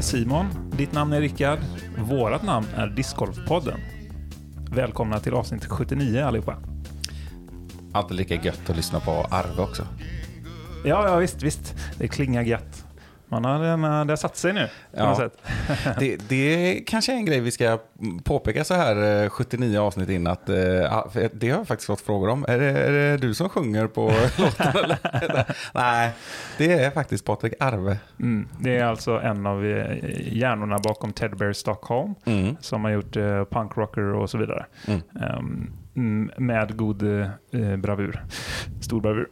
är Simon, ditt namn är Rickard, vårat namn är Discgolfpodden. Välkomna till avsnitt 79 allihopa. Alltid lika gött att lyssna på Arve också. Ja, ja visst, visst. Det klingar gött. Man har, den, det har satt sig nu. På Ja. något sätt. Det, det kanske är en grej vi ska påpeka så här eh, 79 avsnitt in att eh, för det har jag faktiskt fått frågor om. Är det, är det du som sjunger på låten? Nej, det är faktiskt Patrik Arve. Mm. Det är alltså en av eh, hjärnorna bakom Ted Bear Stockholm Mm. som har gjort eh, punkrocker och så vidare. Mm. Mm, med god eh, bravur. Stor bravur.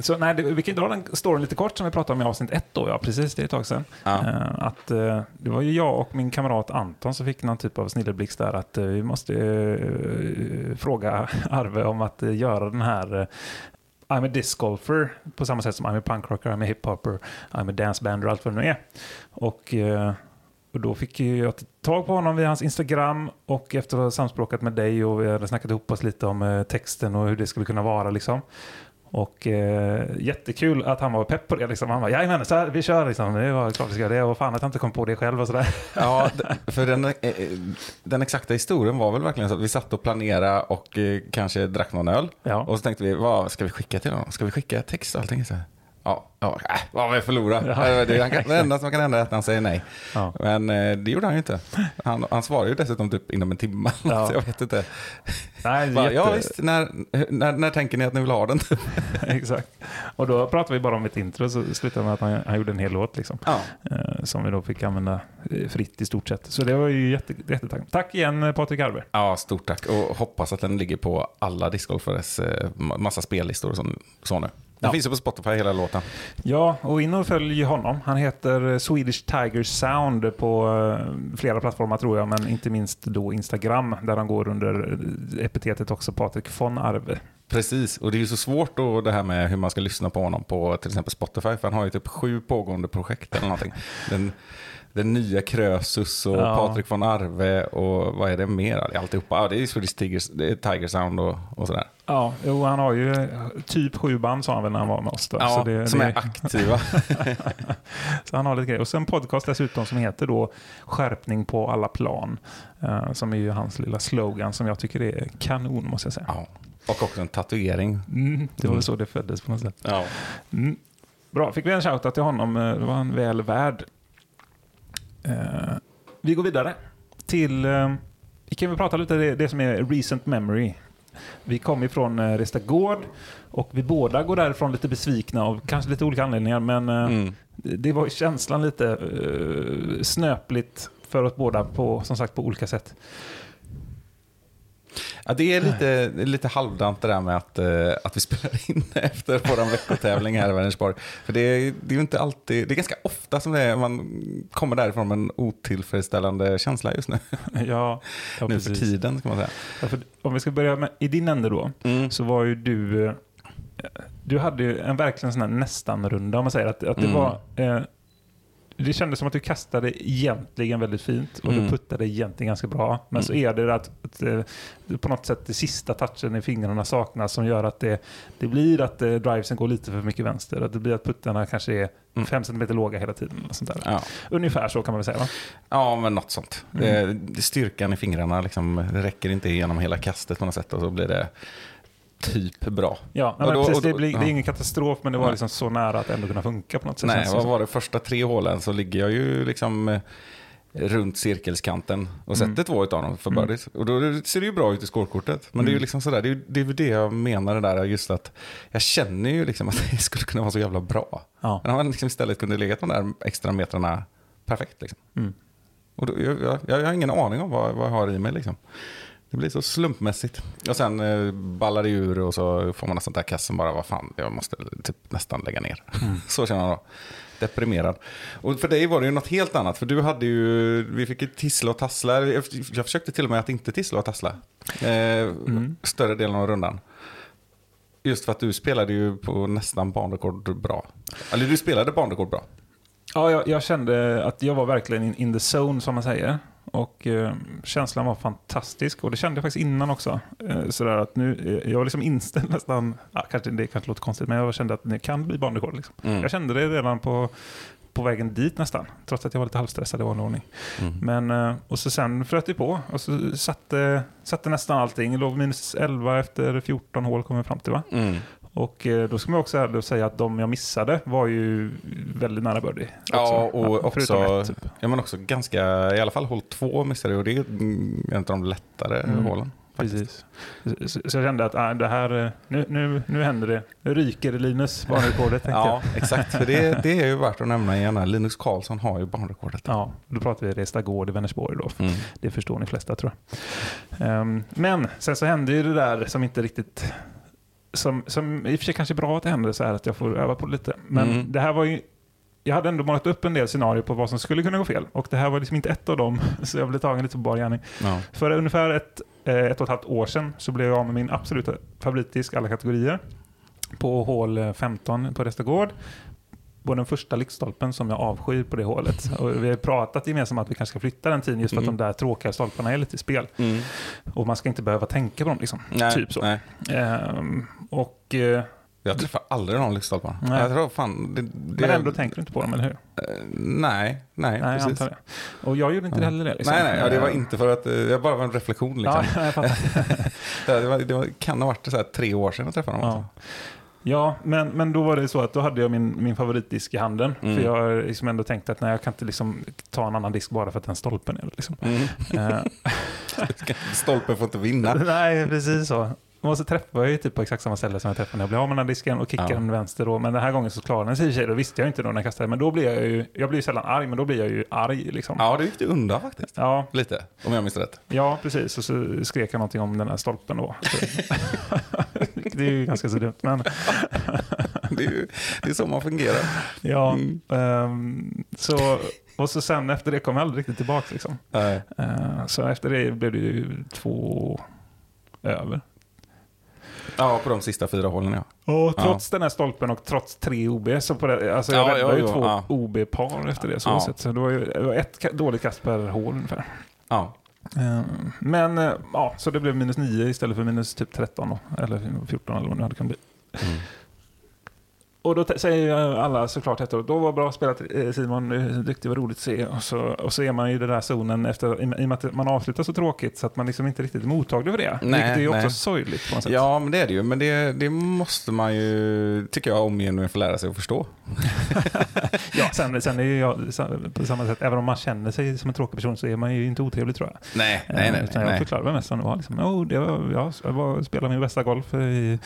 Så nej, vi kan dra den storyn lite kort som vi pratade om i avsnitt ett då, ja precis, det är ett tag sedan. Ja. Eh, att, eh, det var ju jag och min kamrat Anton som fick någon typ av snilleblixt där att eh, vi måste fråga Arve om att göra den här I'm a disc golfer på samma sätt som I'm a punkrocker, I'm a hiphopper, I'm a dancebander och allt vad det nu är. Och, och då fick jag tag på honom via hans Instagram och efter att ha samspråkat med dig och vi hade snackat ihop oss lite om texten och hur det skulle kunna vara liksom. Och eh, jättekul att han var pepp på det. Liksom. Han var jajamän, så här, vi kör liksom. Det var klart vi ska det. Och fan att jag inte kom på det själv och sådär. Ja, för den, eh, eh, den exakta historien var väl verkligen så att vi satt och planerade och eh, kanske drack någon öl. Ja. Och så tänkte vi, vad ska vi skicka till honom? Ska vi skicka text och allting? Så här, ja, ja, äh, vad vi förlorar. Ja. Det, han kan- det enda som kan hända är att han säger nej. Ja. Men eh, det gjorde han ju inte. Han, han svarade ju dessutom typ inom en timme. Ja. Jag vet inte. Nej, Bara, jätte- Ja visst, när, när, när tänker ni att ni vill ha den? Exakt. Och då pratade vi bara om ett intro så slutade med att han, han gjorde en hel låt. Liksom. Ja. Eh, som vi då fick använda eh, fritt i stort sett. Så det var ju jätte, jättetack. Tack igen Patrik Arve. ja, stort tack. Och hoppas att den ligger på alla discgolfares ma- massa spellistor och så, så nu. Den Ja. finns ju på Spotify hela låten. Ja, och in och följ honom. Han heter eh, Swedish Tiger Sound på eh, flera plattformar tror jag, men inte minst då Instagram där han går under eh, epitetet också Patrik von Arve. Precis, och det är ju så svårt då det här med hur man ska lyssna på honom på till exempel Spotify, för han har ju typ sju pågående projekt eller någonting. Den, den nya Krösus och Ja. Patrik von Arve och vad är det mer? Alltihopa. Ja, det är Swedish Tigers, det är Tiger Sound och, och sådär. Ja, jo, han har ju typ sju band sa han väl när han var med oss. Då. Ja, så det, som det, är aktiva. Så han har lite grejer. Och sen en podcast dessutom som heter då Skärpning på alla plan. eh, som är ju hans lilla slogan som jag tycker är kanon måste jag säga. ja. Och också en tatuering. Mm, det var Mm. väl så det föddes på något sätt. Ja. Mm. Bra, fick vi en shoutout till honom. eh, Det var han väl värd. Eh, vi går vidare till... eh, vi kan väl prata lite om det, det som är recent memory. Vi kom ifrån uh, Resta Gård och vi båda går därifrån lite besvikna av kanske lite olika anledningar. Men eh, Mm. det det var ju känslan lite eh, snöpligt för oss båda på, som sagt, på olika sätt. Ja, det är lite, lite halvdant det där med att, eh, att vi spelar in efter vår veckotävling här i Vänersborg. För det är, det är ju inte alltid, det är ganska ofta som det är, man kommer därifrån med en otillfredsställande känsla just nu. Ja, ja nu för tiden ska man säga. Ja, för om vi ska börja med, i din ände då, Mm. så var ju du... eh, Du hade ju en verkligen sån här nästan-runda om man säger att, att det Mm. var... Eh, det kändes som att du kastade egentligen väldigt fint och Mm. du puttade egentligen ganska bra. Men så Mm. är det att, att eh, på något sätt det sista touchen i fingrarna saknas som gör att det, det blir att eh, drivesen går lite för mycket vänster. Att det blir att puttarna kanske är Mm. fem centimeter låga hela tiden. Och sånt där. Ja. Ungefär så kan man väl säga va? ja, men något sånt. Mm. Det, styrkan i fingrarna liksom, räcker inte igenom hela kastet på något sätt och så blir det typ bra. Ja, men då- precis, då- det, blir, det är ja. ingen katastrof men det var liksom så nära att ändå kunna funka på något sätt. Nej, vad var det första tre hålen så ligger jag ju liksom eh, runt cirkelskanten och sätter Mm. två utav dem för Mm. birdies. Och då ser det ju bra ut i scorekortet. Men det är ju Mm. liksom sådär, det är det, är det jag menar det där just att jag känner ju liksom att det skulle kunna vara så jävla bra. Ja. Men om man liksom istället kunde legat de där extra metrarna perfekt liksom. Mm. Och då, jag, jag, jag har ingen aning om vad, vad jag har i mig liksom. Det blir så slumpmässigt. Och sen eh, ballar det ur och så får man nästan där kassen bara, vad fan, jag måste typ nästan lägga ner. Mm. så känner jag då. Deprimerad. Och för dig var det ju något helt annat, för du hade ju, vi fick ju tissla och tassla. Jag, försökte till och med att inte tissla och tassla. Eh, Större delen av rundan. Just för att du spelade ju på nästan banrekord bra. Eller du spelade banrekord bra. Ja, jag, jag kände att jag var verkligen in, in the zone som man säger. Och eh, känslan var fantastisk och det kände jag faktiskt innan också. Eh, sådär att nu, eh, jag var liksom inställd nästan, ja, kanske, det kanske låter konstigt, men jag kände att det kan bli banrekord. Liksom. Mm. Jag kände det redan på, på vägen dit nästan, trots att jag var lite halvstressad i vanlig ordning. Mm. Men, eh, och så sen flöt det på och så satte, satte nästan allting. Låg minus 11 efter 14 hål kom jag fram till va? Mm. Och eh, då ska man också säga att de jag missade var ju väldigt nära birdie. Ja, och också, ett, typ. ja, men också ganska, i alla fall hål två missade jag och det är en av de lättare Mm. hålen. faktiskt. Precis. Så, jag kände att ah, det här, eh, nu, nu, nu händer det. Nu ryker Linus, banrekordet tänkte Ja, exakt. För det, det är ju värt att nämna igen. Linus Karlsson har ju banrekordet. jag. Ja, då pratar vi Resta Gård i Vänersborg då. Mm. Det förstår ni flesta tror jag. Ehm, men sen så hände ju det där som inte riktigt... Som, som i och för sig kanske är bra att det händer så här att jag får öva på det lite. Men Mm. det här var ju... Jag hade ändå målat upp en del scenarier på vad som skulle kunna gå fel. Och det här var liksom inte ett av dem. Så jag blev tagen lite på bar gärning. Ja. För ungefär ett, eh, ett och ett halvt år sedan så blev jag av med min absoluta favoritdisk alla kategorier. På hål eh, 15 på Restagård. På den första lyktstolpen som jag avskyr på det hålet. Och vi har pratat gemensamt att vi kanske ska flytta den tiden just för att Mm. de där tråkiga stolparna är lite i spel. Mm. Och man ska inte behöva tänka på dem. Liksom. Nej, Typ så. Ehm, och, eh, Jag träffar aldrig någon lyktstolpar. Jag tror fan... Det, det, men ändå tänker du inte på dem, eller hur? Eh, Nej, nej, Nej, jag precis. det. Och jag gjorde inte Ja. heller det. Liksom. Nej, nej, ja, det var Ehm, inte för att... eh, Jag bara var en reflektion liksom. Ja, jag det, var, det var, kan ha varit så här tre år sedan jag träffade honom. Ja, Alltså. Ja men, men då var det så att då hade jag min, min favoritdisk i handen. Mm. För jag har liksom ändå tänkt att nej, jag kan inte liksom ta en annan disk bara för att den stolpen är. Liksom. Mm. Eh, Stolpen får inte vinna. nej, precis så. Och så träffade jag ju typ på exakt samma ställe som jag träffade när jag blev av med den disken och kickade Ja. den vänster då. Men den här gången så klarade den sig i sig. Då visste jag inte då när jag kastade. Men då blir jag ju, jag blir ju sällan arg, men då blir jag ju arg liksom. Ja, det gick det undan faktiskt. Ja, Lite, om jag minns rätt. ja, precis. Och så skrek jag någonting om den här stolpen då. Så- det är ju ganska så dumt. Men Det är, ju, det är så man fungerar. ja, Mm. ehm, så, och så sen efter det kom jag aldrig riktigt tillbaka liksom. Eh, så efter det blev det ju två över. Ja, på de sista fyra hålen ja. Och trots den här stolpen och trots tre OB, så på det, alltså jag Ja, räddade ja, ju ja, två ja. OB-par efter det. Så, Ja. så det var ju det var ett dåligt kast per hål ungefär. Ja, Men eh, ja, så det blev minus 9 istället för minus typ 13 då, eller 14 eller vad det hade kunnat bli. Mm. Och då säger alla såklart efteråt, då var bra spelat eh, Simon, eh, duktig, vad roligt att se. Och så, och så är man ju i den där zonen efter, i i och med att man avslutar så tråkigt så att man liksom inte riktigt är mottaglig för det. Nej, Vilket är ju också nej. sorgligt på något sätt. ja men det är det ju. Men det, det måste man ju, tycker jag, omgående få lära sig att förstå. Ja, sen, sen är ju jag på samma sätt, även om man känner sig som en tråkig person så är man ju inte otrevlig tror jag. Nej, nej, Eh, nej. utan nej, jag förklarar väl mest som det var. Liksom, oh, det var jag, jag var, spelade min bästa golf, i,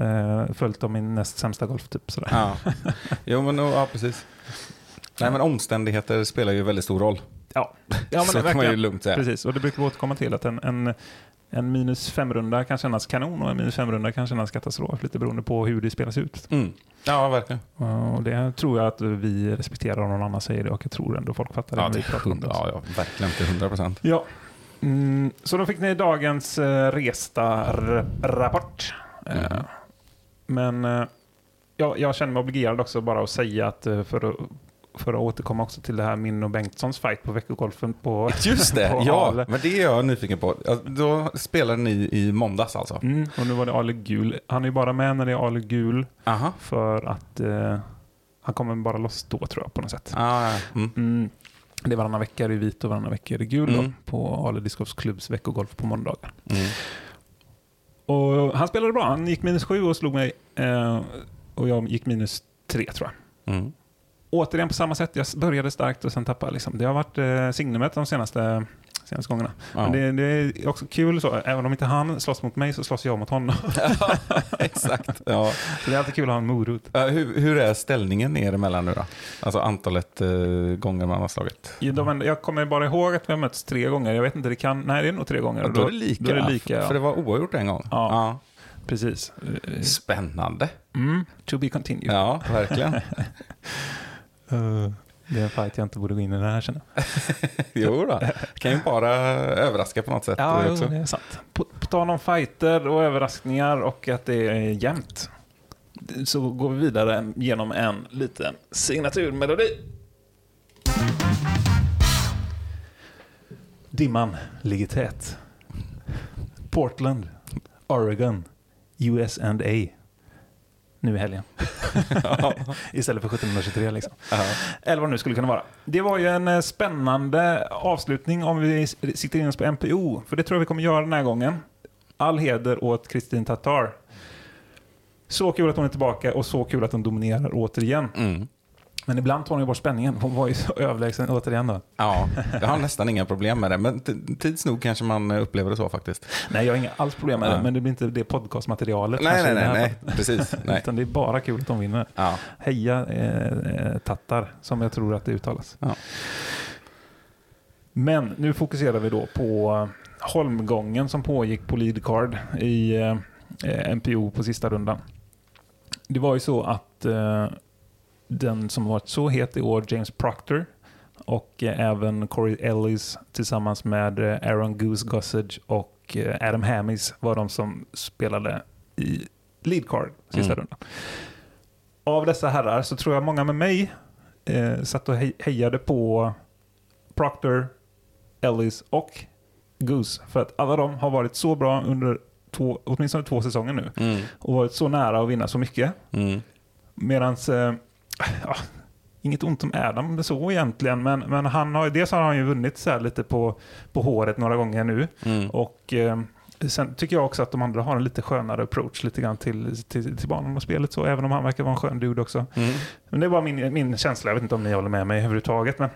eh, följt av min näst sämsta golf. Typ, sådär. Ja. Jo, men ja, precis. Nej, men omständigheter spelar ju väldigt stor roll. Ja, ja men så kan man ju lugnt säga. Precis, och det brukar vi återkomma till att en, en, en minus fem-runda kan kännas kanon och en minus fem-runda kan kännas katastrof, lite beroende på hur det spelas ut. Mm. Ja, verkligen. Och det tror jag att vi respekterar om någon annan säger det och jag tror ändå folk fattar det. Ja, det hundra, ja, ja, verkligen till hundra procent. Ja. Mm, så då fick ni dagens eh, Resta-rapport. Mm. Eh, men eh, ja, jag känner mig obligerad också bara att säga att eh, för att, för att återkomma också till det här min och Bengtssons fight på veckogolfen på Just det, på ja. Ale. Men det är jag nyfiken på. Då spelade ni i måndags alltså? Mm, och nu var det Ale Gul. Han är ju bara med när det är Ale Gul Aha. för att eh, han kommer bara loss då tror jag på något sätt. Ah, ja. mm. Mm. Det är varannan vecka är det vit och varannan vecka är det gul då, Mm. på Ale Discgolfs klubbs veckogolf på måndagar. Mm. Och han spelade bra. Han gick minus sju och slog mig. Eh, och jag gick minus tre tror jag. Återigen på samma sätt. Jag började starkt och sen tappade. Liksom. Det har varit eh, signumet de senaste, senaste gångerna. Ja. Men det, det är också kul så. Även om inte han slåss mot mig så slåss jag mot honom. Exakt. Ja. så det är alltid kul att ha en morot. Eh, hur, hur är ställningen er emellan nu då? Alltså antalet eh, gånger man har slagit? De, jag kommer bara ihåg att vi har mötts tre gånger. Jag vet inte, det kan... Nej, det är nog tre gånger. Ja, då är det lika. Då är det lika För ja. det var oavgjort en gång. Ja. Precis. Spännande. Mm, to be continued. Ja, verkligen. Eh, det är en fight jag inte borde gå in i det här känner jag. jo då. kan ju bara överraska på något sätt Ja, jo, också. det är sant. På, på tal om fighter och överraskningar och att det är jämnt så går vi vidare genom en liten signaturmelodi. Dimman ligger tät. Portland, Oregon, US and A. Nu i helgen. Istället för 1723 liksom. Ja. Eller vad det nu skulle kunna vara. Det var ju en eh, spännande avslutning om vi siktar in oss på NPO. För det tror jag vi kommer göra den här gången. All heder åt Kristin Tatar. Så kul att hon är tillbaka och så kul att hon dominerar återigen. Mm. Men ibland tar hon ju bort spänningen. Hon var ju så överlägsen återigen då. ja, jag har nästan inga problem med det. Men tids nog kanske man eh, upplever det så faktiskt. Nej, jag har inga alls problem med det. Ja. Men det blir inte det podcastmaterialet. Nej, nej, det nej, nej. Precis. Nej. Utan det är bara kul att de vinner. Ja. Heja eh, eh, Tattar, som jag tror att det uttalas. Ja. Men nu fokuserar vi då på holmgången som pågick på lead card i eh, eh, NPO på sista rundan. Det var ju så att eh, den som varit så het i år, James Proctor, och eh, även Corey Ellis tillsammans med eh, Aaron Goose Gossage och eh, Adam Hammis var de som spelade i lead card sista Mm. rundan. Av dessa herrar så tror jag många med mig eh, satt och hej- hejade på Proctor, Ellis och Goose. För att alla de har varit så bra under två, åtminstone två säsonger nu. Mm. Och varit så nära att vinna så mycket. Mm. Medans, eh, ja, inget ont om Adam så egentligen, men, men han har, dels har han ju vunnit så lite på, på håret några gånger nu. Mm. Och eh, sen tycker jag också att de andra har en lite skönare approach lite grann till, till, till banan och spelet så, även om han verkar vara en skön dude också. Mm. Men det var min, min känsla, jag vet inte om ni håller med mig överhuvudtaget. Men,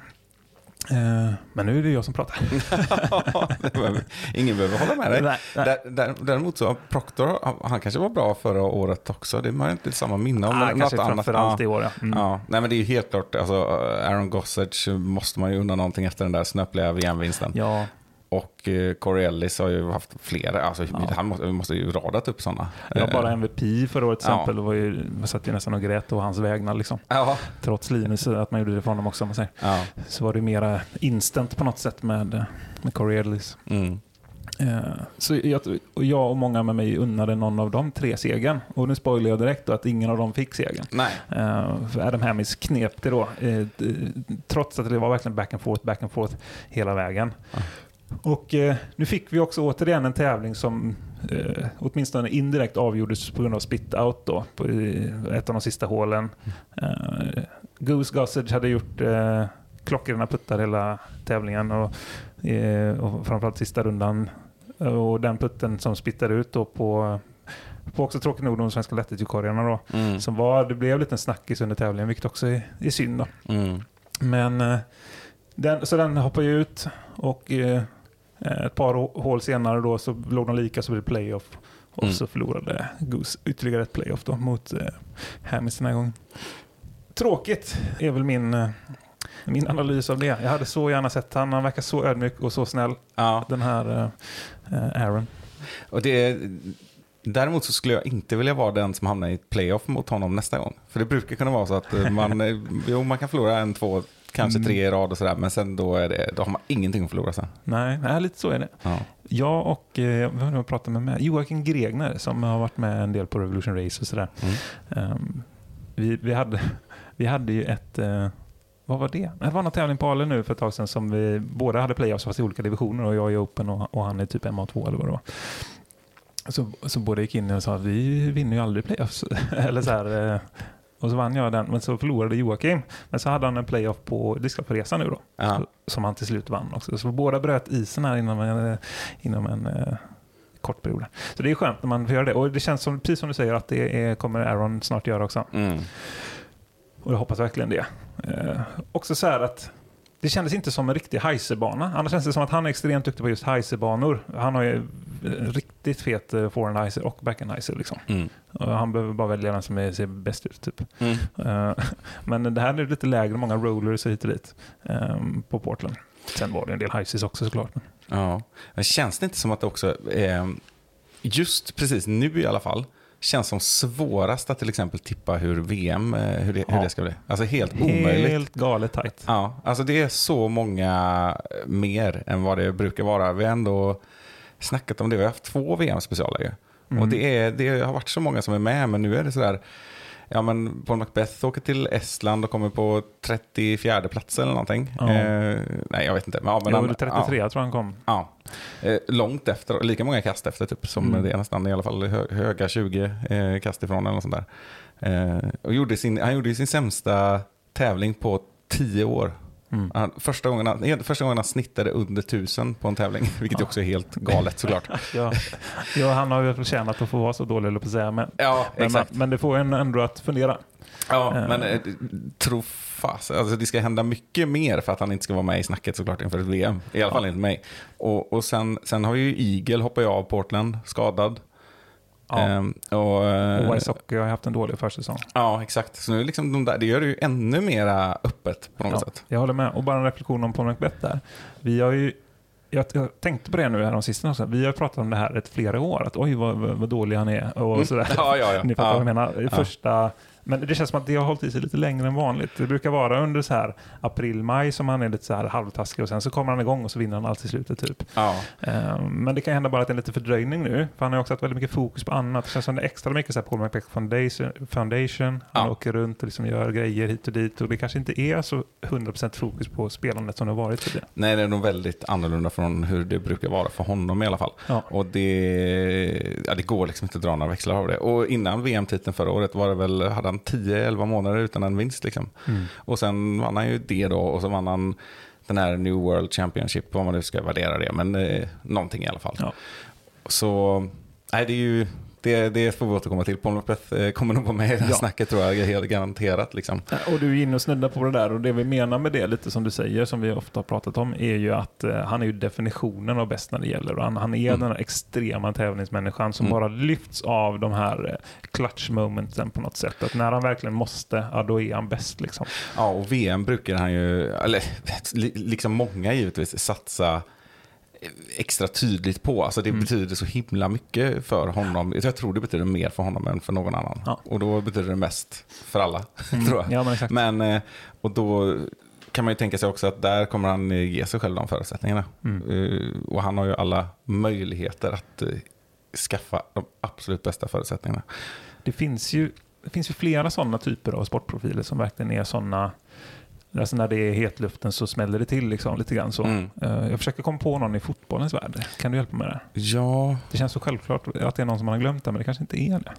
men nu är det jag som pratar. Ingen behöver hålla med dig. Nej, nej. Där, där, däremot så, Proctor, han kanske var bra förra året också. Det har inte samma minne om. Ah, något annat. framförallt i år, ja. Mm. Ja, nej men det är ju helt klart, alltså, Aaron Gossage måste man ju unna någonting efter den där snöpliga VM-vinsten. Ja, Och eh, Corey Ellis har ju haft flera, alltså, Ja. han måste, vi måste ju radat upp sådana. jag bara MVP förra året till Ja. exempel. Det var ju, jag satt ju nästan och grät å hans vägnar. Liksom. Ja, Trots Linus, att man gjorde det för honom också. Man säger. ja. Så var det mera instant på något sätt med, med Corey Ellis. Mm. Eh, så jag, och jag och många med mig unnade någon av de tre segern. Och nu spoilar jag direkt då att ingen av dem fick segern. Nej. För Adam Hammis knep det då. eh, trots att det var verkligen back and forth, back and forth hela vägen. Ja. Och eh, nu fick vi också återigen en tävling som eh, åtminstone indirekt avgjordes på grund av spit out då, på i ett av de sista hålen. Uh, Goose Gossage hade gjort uh, klockrena puttar hela tävlingen och, eh, och framförallt sista rundan. Och den putten som spittade ut då på, på också tråkigt nog de svenska lättutkorgarna då. Mm. Som var, det blev lite en snackis under tävlingen, vilket också är, är synd. Då. Mm. Men eh, den, så den hoppade ju ut och eh, ett par hå- hål senare då så låg de lika så blev det playoff. Och Mm. så förlorade Goose ytterligare ett playoff då mot eh, Hammis den här gången. Tråkigt är väl min, eh, min analys av det. Jag hade så gärna sett han. Han verkar så ödmjuk och så snäll. Ja, Den här eh, eh, Aaron. och det, däremot så skulle jag inte vilja vara den som hamnar i ett playoff mot honom nästa gång. För det brukar kunna vara så att eh, man, eh, jo, man kan förlora en, två, kanske Mm. tre i rad och sådär. Men sen då, är det, då har man ingenting att förlora sen. Nej, nej, lite så är det. Ja. Jag och eh, vem det jag pratade med, med? Joakim Gregner som har varit med en del på Revolution Race och sådär. Mm. Ehm, vi, vi, hade, vi hade ju ett... eh, vad var det? Det var någon tävling på Ale nu för ett tag sedan som vi båda hade playoffs fast i olika divisioner och jag är open och, och han är typ MA2 eller vad det var. Så, så båda gick in och sa att vi vinner ju aldrig playoffs. eller så här, eh, och så vann jag den, men så förlorade Joakim. Men så hade han en playoff på Discgolfresan nu då. Ja. Som han till slut vann också. Så båda bröt isen här inom en, eh, inom en eh, kort period. Så det är skönt när man får göra det. Och det känns som, precis som du säger, att det är, kommer Aaron snart göra också. Mm. Och jag hoppas verkligen det. Eh, också så här att det kändes inte som en riktig heiserbana. Annars känns det som att han är extremt duktig på just heiserbanor. Han har ju riktigt fet eh, forehand heiser och backhand heiser. Liksom. Mm. Han behöver bara välja den som är, ser bäst ut. Typ. Mm. Eh, men det här är lite lägre, många rollers hit och dit eh, på Portland. Sen var det en del heises också såklart. Men, Ja. Men känns det inte som att det också är, just precis nu i alla fall, känns som svårast att till exempel tippa hur VM, eh, hur det, hur Ja. det ska bli. Alltså helt omöjligt. Helt galet tajt. Ja, alltså det är så många mer än vad det brukar vara. Vi har ändå snackat om det. Vi har haft två VM-specialer ju. Mm. Och det, är, det har varit så många som är med, men nu är det sådär ja, men Paul Macbeth åker till Estland och kommer på 34 plats eller någonting. Ja. Eh, nej, jag vet inte. Men, ja, men Jo, han- det 33 tror jag han kom. Ja, ja. Eh, långt efter, lika många kast efter typ, som Mm. det är nästan i alla fall hö, höga 20 eh, kast ifrån eller något sånt där. Eh, och gjorde sin, han gjorde sin sämsta tävling på 10 år. Mm. Han, första, gången han, första gången han snittade under 1000 på en tävling, vilket ju också är helt galet såklart. Ja. ja, han har ju förtjänat att få vara så dålig, eller på att säga. Men, Ja, men, exakt. men det får en ändå att fundera. Ja, Eh. men eh, tro fast, alltså det ska hända mycket mer för att han inte ska vara med i snacket såklart inför ett VM. I alla fall enligt mig. Och, och sen, sen har ju Eagle hoppat av Portland, skadad. Ja. Ehm, och, eh, Och Wysocki har haft en dålig försäsong. Ja, exakt. Så nu liksom de där, det gör det ju ännu mera öppet på något Ja, sätt. jag håller med. Och bara en reflektion om Paul Macbeth där. Vi har ju, jag, jag tänkte på det nu här de sista också. Vi har pratat om det här ett flera år. Att oj vad, vad dålig han är. Och sådär. Mm. Ja, ja, ja. Ni fattar Ja. vad jag menar. Första, men det känns som att det har hållit i sig lite längre än vanligt. Det brukar vara under så här april, maj som han är lite så här halvtaskig och sen så kommer han igång och så vinner han allt i slutet typ. Ja, Eh, Men det kan hända bara att det är lite fördröjning nu. För han har också haft väldigt mycket fokus på annat. Det känns som det är extra mycket så här Paul Macbeth Foundation. Foundation. Han Ja. åker runt och liksom gör grejer hit och dit. Och det kanske inte är så 100% fokus på spelandet som det har varit tidigare. nej det är nog väldigt annorlunda från hur det brukar vara för honom i alla fall. Ja. Och det, ja, det går liksom inte att dra några växlar av det. Och innan VM-titeln förra året var det väl, hade han 10-11 månader utan en vinst liksom. Mm. Och sen vann han ju det då och så vann han den här New World Championship, vad man nu ska värdera det, men eh, någonting i alla fall. Ja. Så, nej det är ju, det, det får vi återkomma till. Paul Macbeth eh, kommer nog vara med i det här Ja. snacket tror jag, helt garanterat. Liksom. Och du är inne och snuddar på det där och det vi menar med det, lite som du säger, som vi ofta har pratat om, är ju att eh, han är ju definitionen av bäst när det gäller. Han, han är Mm. den här extrema tävlingsmänniskan som Mm. bara lyfts av de här eh, clutch momenten på något sätt. Att när han verkligen måste, ja då är han bäst liksom. Ja, och VM brukar han ju, eller li- liksom många givetvis, satsa extra tydligt på. Alltså det Mm. betyder så himla mycket för honom. Jag tror det betyder mer för honom än för någon annan. Ja. Och då betyder det mest för alla, tror jag. Ja, men exakt. Men, eh, och då kan man ju tänka sig också att där kommer han eh, ge sig själv de förutsättningarna. Mm. Eh, Och han har ju alla möjligheter att skaffa de absolut bästa förutsättningarna. Det finns ju, det finns ju flera sådana typer av sportprofiler som verkligen är sådana Alltså när det är hetluften så smäller det till liksom, lite grann så. Mm. Eh, Jag försöker komma på någon i fotbollens värld. Kan du hjälpa mig där? Ja, Det känns så självklart att det är någon som man har glömt det, men det kanske inte är det.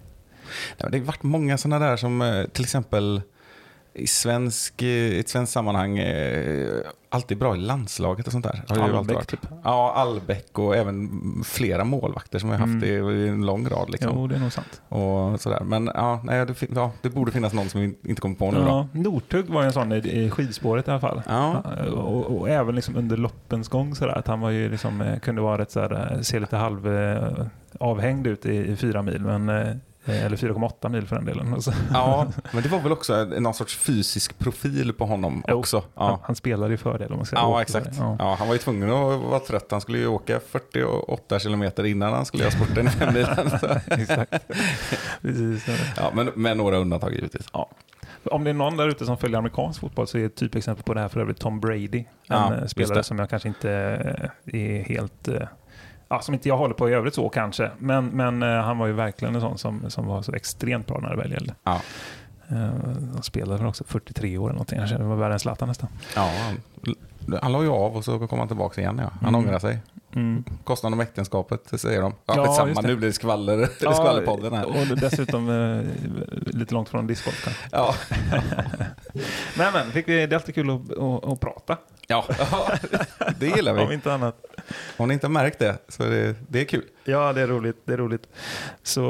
Det har varit många sådana där som eh, till exempel i svensk, eh, i ett svenskt sammanhang eh, alltid bra i landslaget och sånt där. Varit. typ. Ja, Albeck och även flera målvakter som vi har haft Mm. i, i en lång rad. Liksom. Jo, det är nog sant. Och sådär. Men ja, nej, det, ja, det borde finnas någon som vi inte kommer på nu. Då. Ja, Northug var ju en sån i, i skidspåret i alla fall. Ja. Och, och även liksom under loppens gång sådär, att han var ju liksom, eh, kunde vara rätt sådär, eh, se lite halv eh, avhängd ut i, i fyra mil, men, eh, eller 4,8 mil för den delen. Och så- Ja, men det var väl också en- någon sorts fysisk profil på honom Jo, också. Han, Ja. han spelade ju fördel om man ska Ja, exakt. Ja. Ja, han var ju tvungen att vara trött. Han skulle ju åka 48 kilometer innan han skulle göra sporten i fem milen. Exakt. Precis. Ja, men med några undantag givetvis. Ja. Om det är någon där ute som följer amerikansk fotboll så är ett typexempel på det här för övrigt Tom Brady. En Ja, eh, spelare som jag kanske inte eh, är helt... eh, Ja, som inte jag håller på i övrigt så kanske. Men, men eh, han var ju verkligen en sån som, som var så extremt bra när det väl gällde. Ja. Eh, Han spelade väl också 43 år eller någonting. Han var värre än Zlatan nästan. Ja, han, la ju av och så kom han tillbaka igen. Ja. Han Mm. ångrar sig. Mm. Kostnaden om äktenskapet, säger de. Ja, Ja, ja samma, nu blir det skvaller, skvallerpodden här. Och dessutom eh, lite långt från discgolf kanske. Ja. Men men, fick vi, det är alltid kul att, att, att prata. ja, det gillar Om vi. inte annat. Om ni inte har märkt det, så det, det är kul. Ja, det är roligt. Det är roligt. Så,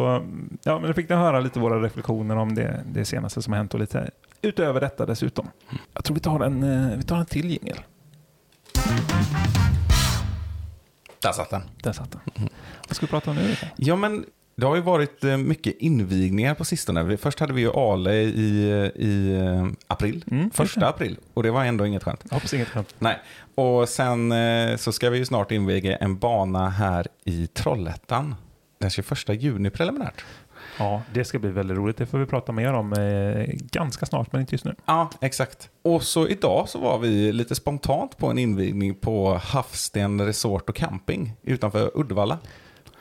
ja, men då fick ni höra lite våra reflektioner om det, det senaste som har hänt och lite utöver detta dessutom. Jag tror vi tar en, eh, vi tar en till jingel. Där satt den. Där satt den. Vad ska vi prata om nu? Ja, men det har ju varit eh, mycket invigningar på sistone. Vi- Först hade vi ju Ale i, i eh, april, Mm, första det. april. Och det var ändå inget skönt. Jag hoppas inget skämt. Nej, och sen eh, så ska vi ju snart inviga en bana här i Trollhättan. Den 21 juni preliminärt. Ja, det ska bli väldigt roligt. Det får vi prata mer om eh, ganska snart, men inte just nu. Ja, exakt. Och så idag så var vi lite spontant på en invigning på Hafsten Resort och Camping utanför Uddevalla.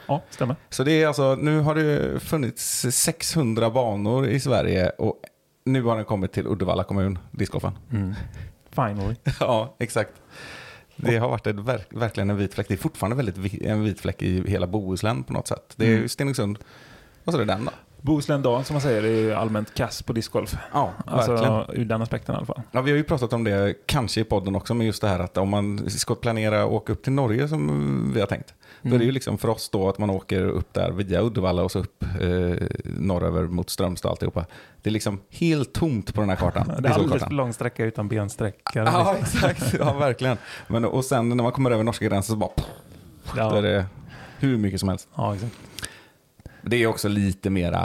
Ja, stämmer. Så det är alltså, nu har det funnits 600 banor i Sverige och nu har den kommit till Uddevalla kommun, discgolfen. Mm. Finally. Ja, exakt. Det har varit ett, verk, verkligen en vit fläck. Det är fortfarande väldigt en vit fläck i hela Bohuslän på något sätt. Det är Mm. Stenungsund och så är det den då. Bohuslän Dal som man säger är allmänt kass på discgolf. Ja, verkligen. Alltså ur den aspekten i alla fall. Ja, vi har ju pratat om det kanske i podden också, men just det här att om man ska planera att åka upp till Norge som vi har tänkt. Då är det ju liksom för oss då att man åker upp där via Uddevalla och så upp eh, norröver mot Strömstad och alltihopa. Det är liksom helt tomt på den här kartan. Det är alldeles för lång sträcka utan bensträckare. Ja, exakt. Ja, verkligen. Men, och sen när man kommer över norska gränsen så bara... Ja. Då är det hur mycket som helst. ja, exakt. Det är också lite mera,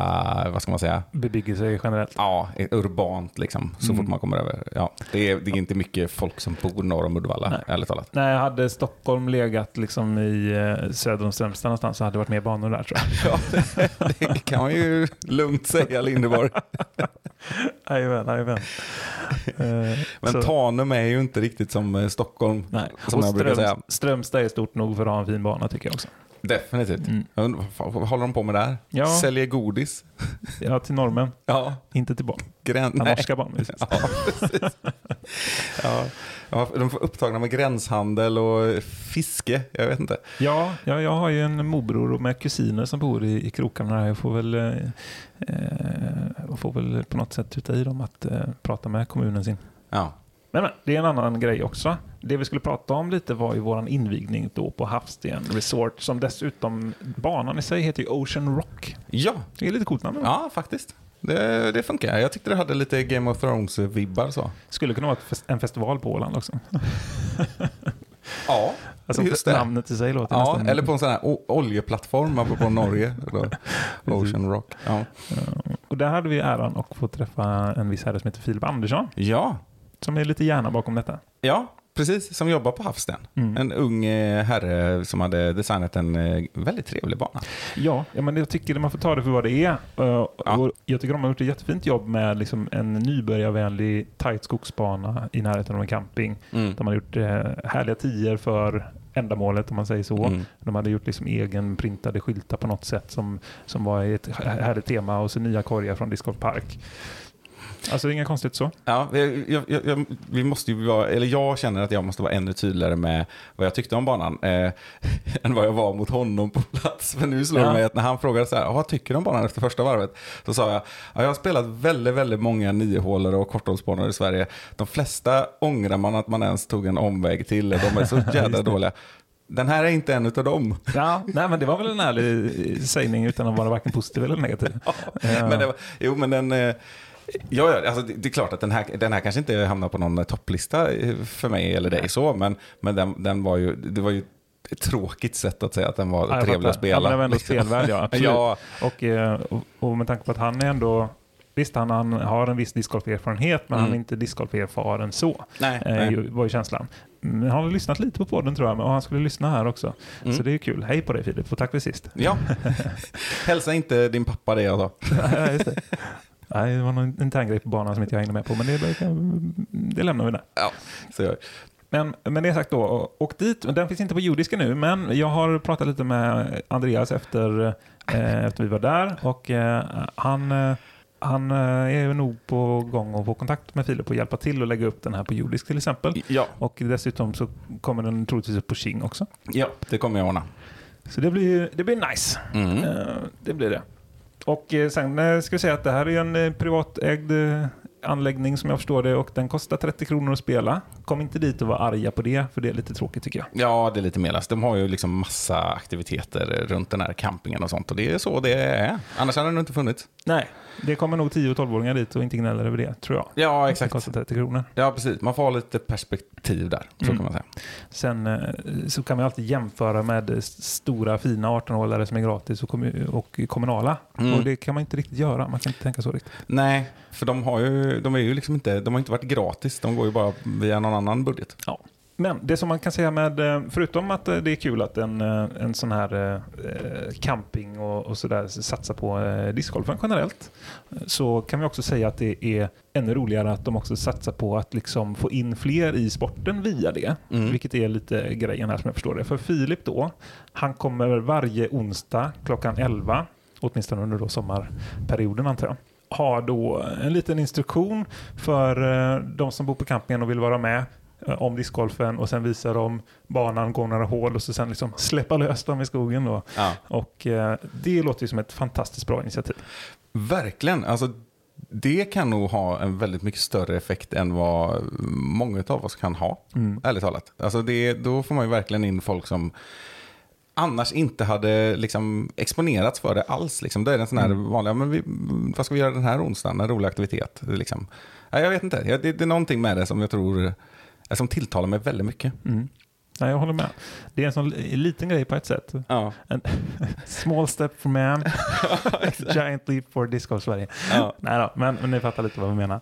vad ska man säga, Bebyggelse generellt. ja, urbant liksom. Så Mm. fort man kommer över. Ja, det, är, det är inte mycket folk som bor norr om Uddevalla, Nej. ärligt talat. Nej, hade Stockholm legat liksom i eh, söder om Strömstad någonstans så hade det varit mer banor där tror jag. Ja, det, kan man ju lugnt säga, Lindeborg. Jajamän, jajamän. Eh, Men så- Tanum är ju inte riktigt som eh, Stockholm, Nej. som och jag brukar säga. Strömstad är stort nog för att ha en fin bana tycker jag också. Definitivt. Mm. Undrar, Vad vad håller de på med där? Ja. Säljer godis? Ja, till normen. Ja, Inte till barn. grän... Norska barn. precis. Ja, precis. Ja, de får upptagna med gränshandel och fiske. Jag vet inte. Ja, ja, jag har ju en morbror med kusiner som bor i, i krokarna. Jag får väl, eh, eh, får väl på något sätt tuta i dem att eh, prata med kommunen sin. Ja, Men, men det är en annan grej också. Det vi skulle prata om lite var ju våran invigning då på Havssten Resort som dessutom, banan i sig heter ju Ocean Rock. ja, Det är lite coolt namn. ja faktiskt. Det, det funkar. Jag tyckte det hade lite Game of Thrones-vibbar så. Skulle kunna vara en festival på Åland också. Ja, Alltså just det. namnet i sig låter Ja, nästan... eller på en sån här oljeplattform, apropå Norge. Ocean Rock. Ja. Ja. Och där hade vi äran att få träffa en viss herre som heter Filip Andersson. ja, Som är lite hjärna bakom detta. ja, precis. Som jobbar på Havsten. Mm. En ung eh, herre som hade designat en eh, väldigt trevlig bana. Ja, ja, men jag tycker man får ta det för vad det är. Uh, Ja. jag tycker de har gjort ett jättefint jobb med liksom en nybörjarvänlig tight skogsbana i närheten av en camping. Mm. De har gjort eh, härliga tior för ändamålet om man säger så. Mm. De hade gjort liksom egen printade skyltar på något sätt som, som var ett härligt tema och så nya korgar från Disc Golf Park. Alltså inga konstigt så. Ja, jag, jag, jag, vi måste ju vara, eller jag känner att jag måste vara ännu tydligare med vad jag tyckte om banan eh, än vad jag var mot honom på plats. För nu slår det Ja. mig att när han frågade så här, vad tycker du om banan efter första varvet? Så sa jag, ja, jag har spelat väldigt, väldigt många niohålare och korthållsbanor i Sverige. De flesta ångrar man att man ens tog en omväg till, de är så jävla det. dåliga. Den här är inte en utav dem. Ja, nej, men det var väl en ärlig sägning utan att vara varken positiv eller negativ. Ja. Men det var, jo, men den... Ja, ja alltså det, det är klart att den här, den här kanske inte hamnar på någon eh, topplista eh, för mig eller dig så, men, men den, den var ju, det var ju ett tråkigt sätt att säga att den var Ja, trevlig att. Ja, spela. men den var ändå liksom. spelvärd, ja. Ja, Och, eh, och, och med tanke på att han är ändå... Visst, han, han har en viss discgolferfarenhet, men Mm. han är inte discgolferfaren så. nej, Eh, nej. var ju känslan. Men han har lyssnat lite på podden tror jag, och han skulle lyssna här också. Mm. Så det är kul. Hej på dig Filip, och tack för sist. Ja, hälsa inte din pappa det jag sa. Nej, det var någon intern grej på banan som inte jag hängde med på, men det, det lämnar vi där. Ja, så Men med det sagt då, åk dit. Den finns inte på jordiska nu, men jag har pratat lite med Andreas efter, eh, efter vi var där och eh, han, eh, han eh, är nog på gång att få kontakt med Filip och hjälpa till att lägga upp den här på jordisk till exempel. ja, Och dessutom så kommer den troligtvis upp på King också. ja, det kommer jag ordna. Så det blir, det blir nice. Mm. Eh, det blir det. Och eh, sen eh, ska vi säga att det här är en eh, privatägd anläggning som jag förstår det och den kostar 30 kronor att spela. Kom inte dit och var arga på det, för det är lite tråkigt tycker jag. Ja, det är lite melas. De har ju liksom massa aktiviteter runt den här campingen och sånt. Och det är så det är. Annars hade den inte funnits. Nej, det kommer nog 10 och 12-åringar dit och inte gnäller över det, tror jag. Ja, Det exakt. kostar 30 kronor. Ja, precis. Man får ha lite perspektiv där, så Mm. kan man säga. Sen eh, så kan man alltid jämföra med stora fina 18-hållare som är gratis och, kommu- och kommunala. Mm. Och det kan man inte riktigt göra. Man kan inte tänka så riktigt. Nej, för de har ju, de är ju liksom inte, de har inte varit gratis. De går ju bara via någon annan budget. Ja. Men det som man kan säga med, eh, förutom att eh, det är kul att en, eh, en sån här camping och, och sådär satsar på discgolfen generellt, så kan vi också säga att det är ännu roligare att de också satsar på att liksom få in fler i sporten via det. Mm. Vilket är lite grejen här som jag förstår det. För Filip då, han kommer varje onsdag klockan 11, åtminstone under då sommarperioden antar jag, har då en liten instruktion för de som bor på campingen och vill vara med om discgolfen och sen visar de banan, går några hål och så sen liksom släppa lös dem i skogen. Då. Ja. Och eh, det låter ju som ett fantastiskt bra initiativ. Verkligen. Alltså, det kan nog ha en väldigt mycket större effekt än vad många av oss kan ha. Mm. Ärligt talat. Alltså det, då får man ju verkligen in folk som annars inte hade liksom exponerats för det alls. Liksom. Det är en sån här Mm. vanliga, men vi, vad ska vi göra den här onsdagen? En rolig aktivitet. Liksom. Ja, jag vet inte, det, det är någonting med det som jag tror eh, som tilltalar mig väldigt mycket. Mm. Nej, jag håller med. Det är en sån liten grej på ett sätt. Ja. En small step for man, giant leap for disco Sverige. Ja. Nej då, men, men ni fattar lite vad vi menar.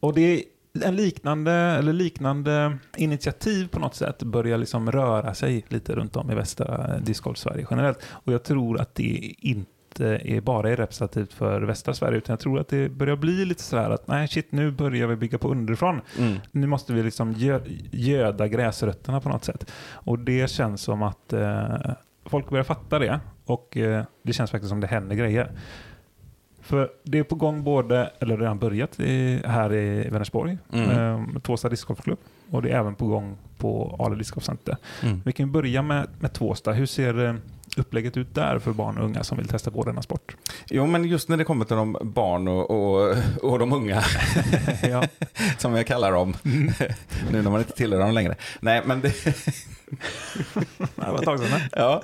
Och det är en liknande, eller liknande initiativ på något sätt börjar liksom röra sig lite runt om i västra discgolf Sverige generellt. Och jag tror att det inte är bara är representativt för västra Sverige utan jag tror att det börjar bli lite sådär att nej shit nu börjar vi bygga på underifrån. Mm. Nu måste vi liksom gö- göda gräsrötterna på något sätt. Och det känns som att eh, folk börjar fatta det och eh, det känns faktiskt som det händer grejer. För det är på gång både, eller redan börjat i, här i Vänersborg, Mm. eh, Tvåsta discgolfklubb och det är även på gång på Ale discgolfcenter. Mm. Vi kan börja med, med Tvåsta. Hur ser eh, upplägget ut där för barn och unga som vill testa på denna sport? Jo, men just när det kommer till de barn och, och, och de unga, som jag kallar dem, nu när man inte tillhör dem längre. Nej, men det, Det var ett tag sedan. ja,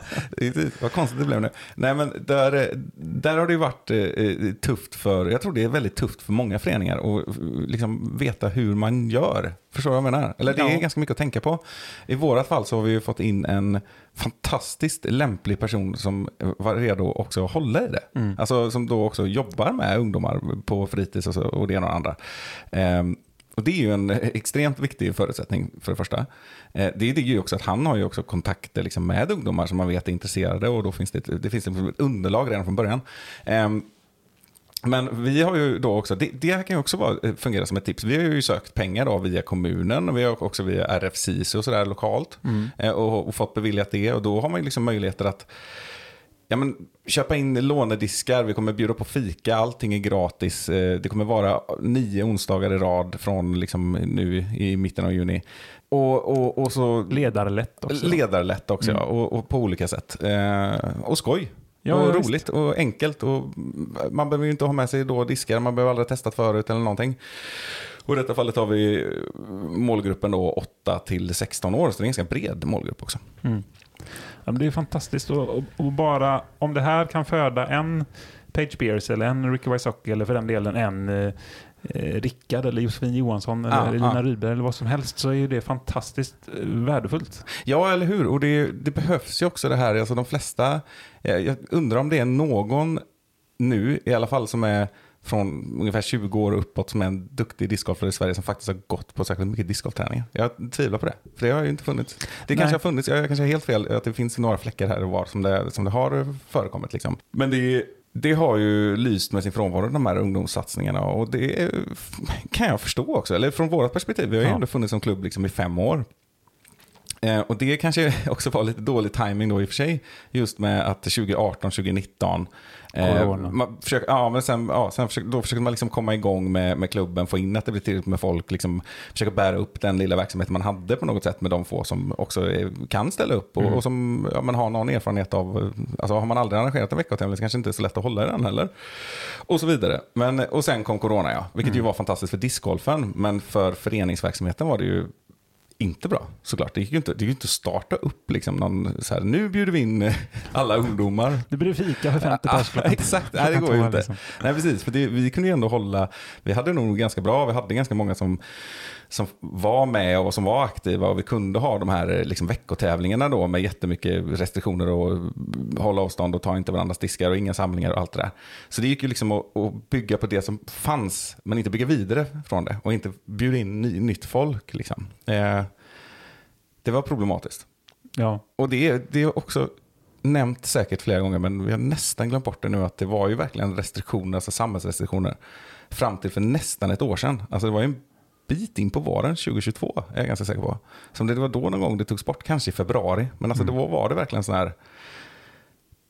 vad konstigt det blev nu. Nej, men där, där har det ju varit eh, tufft för, jag tror det är väldigt tufft för många föreningar att liksom veta hur man gör. Förstår du vad jag menar? Eller det är Ja. ganska mycket att tänka på. I vårat fall så har vi ju fått in en fantastiskt lämplig person som var redo också att hålla i det. Mm. Alltså som då också jobbar med ungdomar på fritids och, så, och det ena och det andra. Ehm, och det är ju en extremt viktig förutsättning för det första. Eh, det är ju också att han har ju också kontakter liksom med ungdomar som man vet är intresserade och då finns det, ett- det finns liksom ett underlag redan från början. Ehm, men vi har ju då också, det, det kan ju också vara, fungera som ett tips. Vi har ju sökt pengar då via kommunen och vi har också via RFCC och sådär lokalt. Eh, och, och fått beviljat det och då har man ju liksom möjligheter att Ja, men, köpa in lånediskar, vi kommer bjuda på fika, allting är gratis. Eh, Det kommer vara nio onsdagar i rad från liksom nu i mitten av juni. Och, och, och så Ledarlätt också. ledarlätt också, ja, och, och på olika sätt. Eh, och skoj. Ja, och visst. roligt och enkelt. Och man behöver ju inte ha med sig då diskar, man behöver aldrig ha testat förut eller någonting. Och i detta fallet har vi eh, målgruppen då 8 till 16 år, så det är en ganska bred målgrupp också. Mm. Det är fantastiskt. Och, och, bara om det här kan föda en Page Beers eller en Ricky Wysocki eller för den delen en eh, eh, Rickard eller Josefin Johansson eller Ja, Elina ja. Rydberg eller vad som helst så är ju det fantastiskt eh, värdefullt. Ja, eller hur? Och det, det behövs ju också det här. Alltså de flesta, jag jag undrar om det är någon nu, i alla fall som är från ungefär 20 år uppåt som är en duktig discgolfare i Sverige som faktiskt har gått på särskilt mycket discgolfträningar. Jag tvivlar på det, för det har ju inte funnits. Det Nej. kanske har funnits, jag kanske har helt fel, att det finns några fläckar här och var som det, som det har förekommit. Liksom. Men det, det har ju lyst med sin frånvaro, de här ungdomssatsningarna. Och det kan jag förstå också, eller från vårt perspektiv, vi har ju Ja. ändå funnits som klubb liksom i fem år. Eh, och det kanske också var lite dålig timing då i och för sig. Just med att 2018, 2019. Eh, Corona. man försöker, ja, men sen, ja, sen försöker, då försöker man liksom komma igång med, med klubben, få in att det blir tillräckligt med folk. Liksom, försöka bära upp den lilla verksamheten man hade på något sätt med de få som också är, kan ställa upp. Och, Mm. och som ja, man har någon erfarenhet av. eh, Alltså har man aldrig arrangerat en veckotävling så kanske inte är så lätt att hålla i den heller. Och så vidare. Men, och sen kom corona ja, vilket Mm. ju var fantastiskt för discgolfen. Men för föreningsverksamheten var det ju inte bra såklart. Det gick ju inte, det gick inte att starta upp liksom någon så här, nu bjuder vi in alla ungdomar. Det blir fika för 50 Ja, pers klockan- Exakt, nej, det går ju inte. liksom. Nej, precis, för det, vi kunde ju ändå hålla, vi hade nog ganska bra, vi hade ganska många som, som var med och som var aktiva och vi kunde ha de här liksom, veckotävlingarna då med jättemycket restriktioner och hålla avstånd och ta inte varandras diskar och inga samlingar och allt det där. Så det gick ju liksom att, att bygga på det som fanns, men inte bygga vidare från det och inte bjuda in ny, nytt folk. Liksom. Eh, Det var problematiskt. Ja, Och det är, det är också nämnt säkert flera gånger, men vi har nästan glömt bort det nu, att det var ju verkligen restriktioner, alltså samhällsrestriktioner, fram till för nästan ett år sedan. Alltså det var ju en bit in på våren 2022, är jag ganska säker på. Som det var då någon gång det togs bort, kanske i februari. Men alltså då var det verkligen sån här,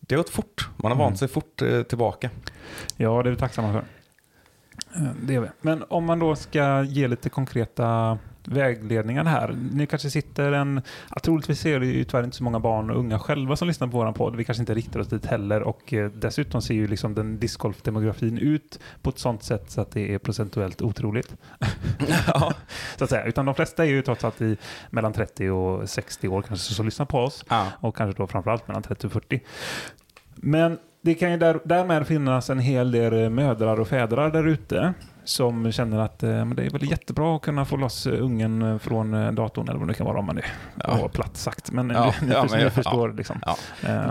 det har gått fort. Man har vant sig fort eh, tillbaka. ja det är vi tacksamma för. Eh, Det är vi. Men om man då ska ge lite konkreta vägledningar här. Ni kanske sitter en... Ja, troligtvis är det ju tyvärr inte så många barn och unga själva som lyssnar på vår podd. Vi kanske inte riktar oss dit heller och eh, dessutom ser ju liksom den discgolf-demografin ut på ett sånt sätt så att det är procentuellt otroligt. ja. så att säga. Utan de flesta är ju trots allt i mellan 30 och 60 år kanske som lyssnar på oss. Ja. och kanske då framförallt mellan 30 och 40. Men det kan ju där, därmed finnas en hel del mödrar och fädrar där ute som känner att eh, men det är väl jättebra att kunna få loss eh, ungen eh, från datorn eller vad det kan vara om man är Ja. ja. platt sagt. Men Ja, ni, ja, men ni ja, förstår liksom. Ja.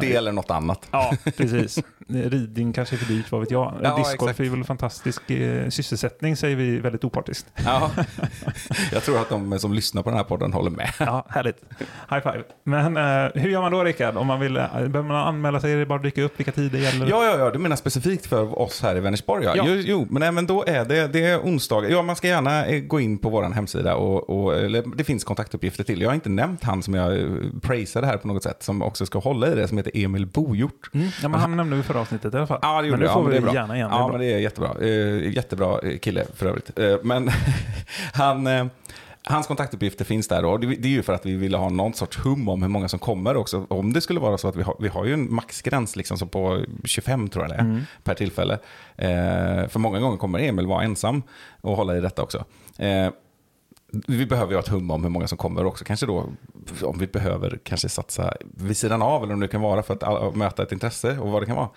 Det eller något annat. Ja, precis. Ridning kanske är för dyrt, vad vet jag. Ja, Discgolf är väl en fantastisk eh, sysselsättning, säger vi väldigt opartiskt. Ja. Jag tror att de som lyssnar på den här podden håller med. Ja, härligt. High five. Men eh, hur gör man då, Rickard? Om man vill, eh, behöver man anmäla sig? Är det bara att dyka upp? Vilka tider gäller? Ja, ja, ja, du menar specifikt för oss här i Vänersborg? Ja. Ja. Jo, jo, men, men då är det, det är onsdagar. Ja, man ska gärna eh, gå in på vår hemsida och, och eller, det finns kontaktuppgifter till. Jag har inte nämnt han som jag eh, praisade här på något sätt, som också ska hålla i det, som heter Emil Bojort. Mm, ja, men han nämnde vi förra avsnittet i alla fall. Ja, det gjorde men nu får Ja, vi det gärna igen. Det Ja, men det är jättebra. Eh, jättebra kille för övrigt. Men han, hans kontaktuppgifter finns där och det, det är ju för att vi ville ha någon sorts hum om hur många som kommer också. Om det skulle vara så att vi har, vi har ju en maxgräns liksom så på 25 tror jag det är Mm. per tillfälle. Eh, för många gånger kommer Emil vara ensam och hålla i detta också. Eh, vi behöver ju ha ett hum om hur många som kommer också. Kanske då om vi behöver kanske satsa vid sidan av eller om det kan vara för att möta ett intresse och vad det kan vara.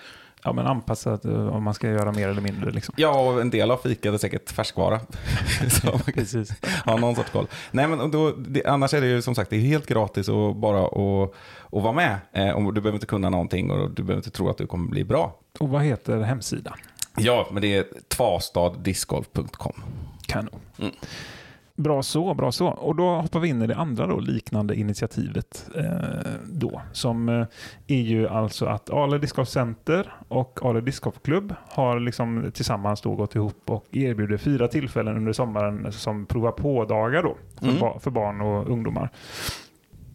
Ja, men anpassat eh, om man ska göra mer eller mindre. Liksom. Ja, och en del av fikat är säkert färskvara. så Precis. ha någon sorts koll. Nej, men då, det, annars är det ju som sagt det är helt gratis och bara att att vara med. Eh, och du behöver inte kunna någonting och du behöver inte tro att du kommer bli bra. Och vad heter hemsidan? Ja, men det är tvastaddiscgolf.com. Kanon. Mm. Bra så, bra så. Och då hoppar vi in i det andra då, liknande initiativet eh, då, som eh, är ju alltså att Ale Discgolf Center och Ale Discgolf Club har liksom tillsammans då gått ihop och erbjuder fyra tillfällen under sommaren som prova på-dagar då för, Mm. ba- för barn och ungdomar.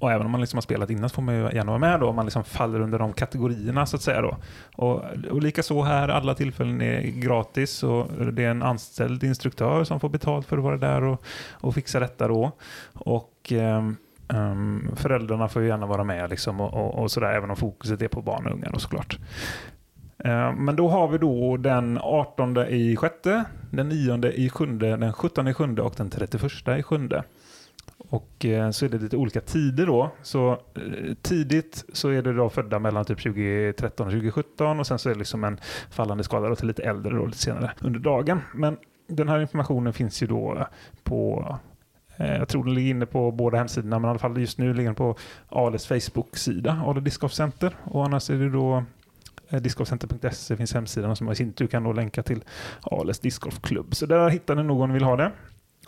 Och även om man liksom har spelat innan så får man ju gärna vara med då om man liksom faller under de kategorierna så att säga då. Och, och lika så här, alla tillfällen är gratis och det är en anställd instruktör som får betalt för att vara där och, och fixa detta då. Och um, föräldrarna får ju gärna vara med liksom och, och, och sådär, även om fokuset är på barn och unga då såklart. Ehm, men då har vi då den 18 i sjätte, den 9 i sjunde, den 17 i sjunde och den 31 i sjunde. Och eh, så är det lite olika tider då. Så eh, tidigt så är det då födda mellan typ 2013 och 2017 och sen så är det liksom en fallande skala då till lite äldre då lite senare under dagen. Men den här informationen finns ju då på eh, jag tror den ligger inne på båda hemsidorna, men i alla fall just nu ligger den på Ales Facebook-sida, Ale Discoff Center. Och annars är det då Discoffcenter.se discgolfcenter.se finns hemsidan som i sin tur kan då länka till Ales discgolfklubb. Så där hittar ni någon vill ha det.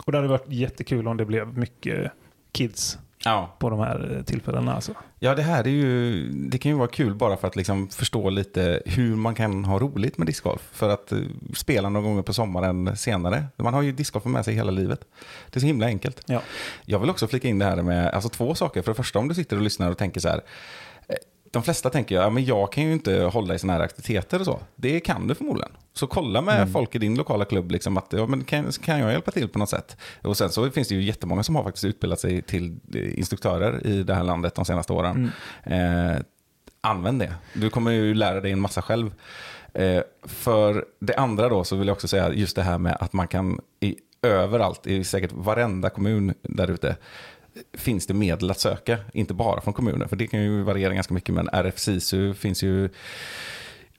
Och det hade varit jättekul om det blev mycket kids Ja. på de här eh, tillfällena. Alltså. Ja, det här är ju, det kan ju vara kul bara för att liksom förstå lite hur man kan ha roligt med discgolf. För att eh, spela några gånger på sommaren senare. Man har ju discgolf med sig hela livet. Det är så himla enkelt. Ja. Jag vill också flika in det här med alltså två saker. För det första om du sitter och lyssnar och tänker så här. De flesta tänker, ja, men jag kan ju inte hålla i sådana här aktiviteter och så. Det kan du förmodligen. Så kolla med folk i din lokala klubb, liksom att, ja, men kan, kan jag hjälpa till på något sätt? Och sen så finns det ju jättemånga som har faktiskt utbildat sig till instruktörer i det här landet de senaste åren. Eh, använd det. Du kommer ju lära dig en massa själv. Eh, för det andra då så vill jag också säga just det här med att man kan i, överallt, i säkert varenda kommun där ute, finns det medel att söka. Inte bara från kommunen, för det kan ju variera ganska mycket. Men RFSISU finns ju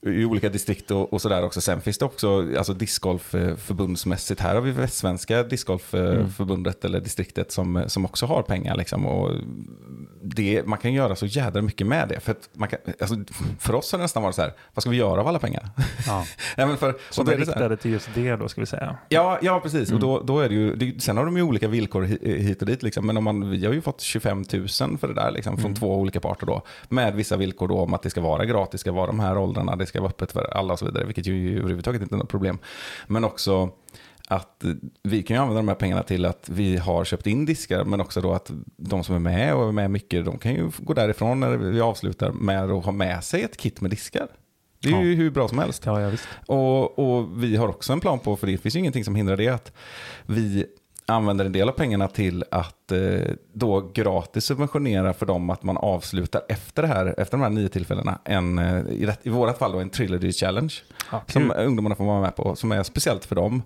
i olika distrikt och, och sådär också. Sen finns det också alltså discgolf förbundsmässigt. Här har vi Västsvenska discgolfförbundet eller distriktet som, som också har pengar. Liksom. Och det, man kan göra så jädra mycket med det. För, att man kan, alltså, för oss har det nästan varit så här, vad ska vi göra av alla pengar? Ja. Nej, för, är är det så här- riktade till just det då, ska vi säga. Ja, ja precis. Mm. Och då, då är det ju, det, sen har de ju olika villkor hi- hit och dit. Liksom. Men om man, vi har ju fått 25 000 för det där liksom, från Mm. två olika parter. Då, med vissa villkor då om att det ska vara gratis, det ska vara de här åldrarna, ska vara öppet för alla och så vidare. Vilket ju överhuvudtaget inte är något problem. Men också att vi kan ju använda de här pengarna till att vi har köpt in diskar, men också då att de som är med och är med mycket, de kan ju gå därifrån när vi avslutar med att ha med sig ett kit med diskar. Det är ju hur bra som helst. Ja, ja. Och, och vi har också en plan på, för det finns ju ingenting som hindrar det, att vi använder en del av pengarna till att eh, då gratis subventionera för dem att man avslutar efter det här, efter de här nio tillfällena, en, eh, i, rätt, i vårat fall då en trilogy challenge. Ja, Som ungdomarna får vara med på, som är speciellt för dem.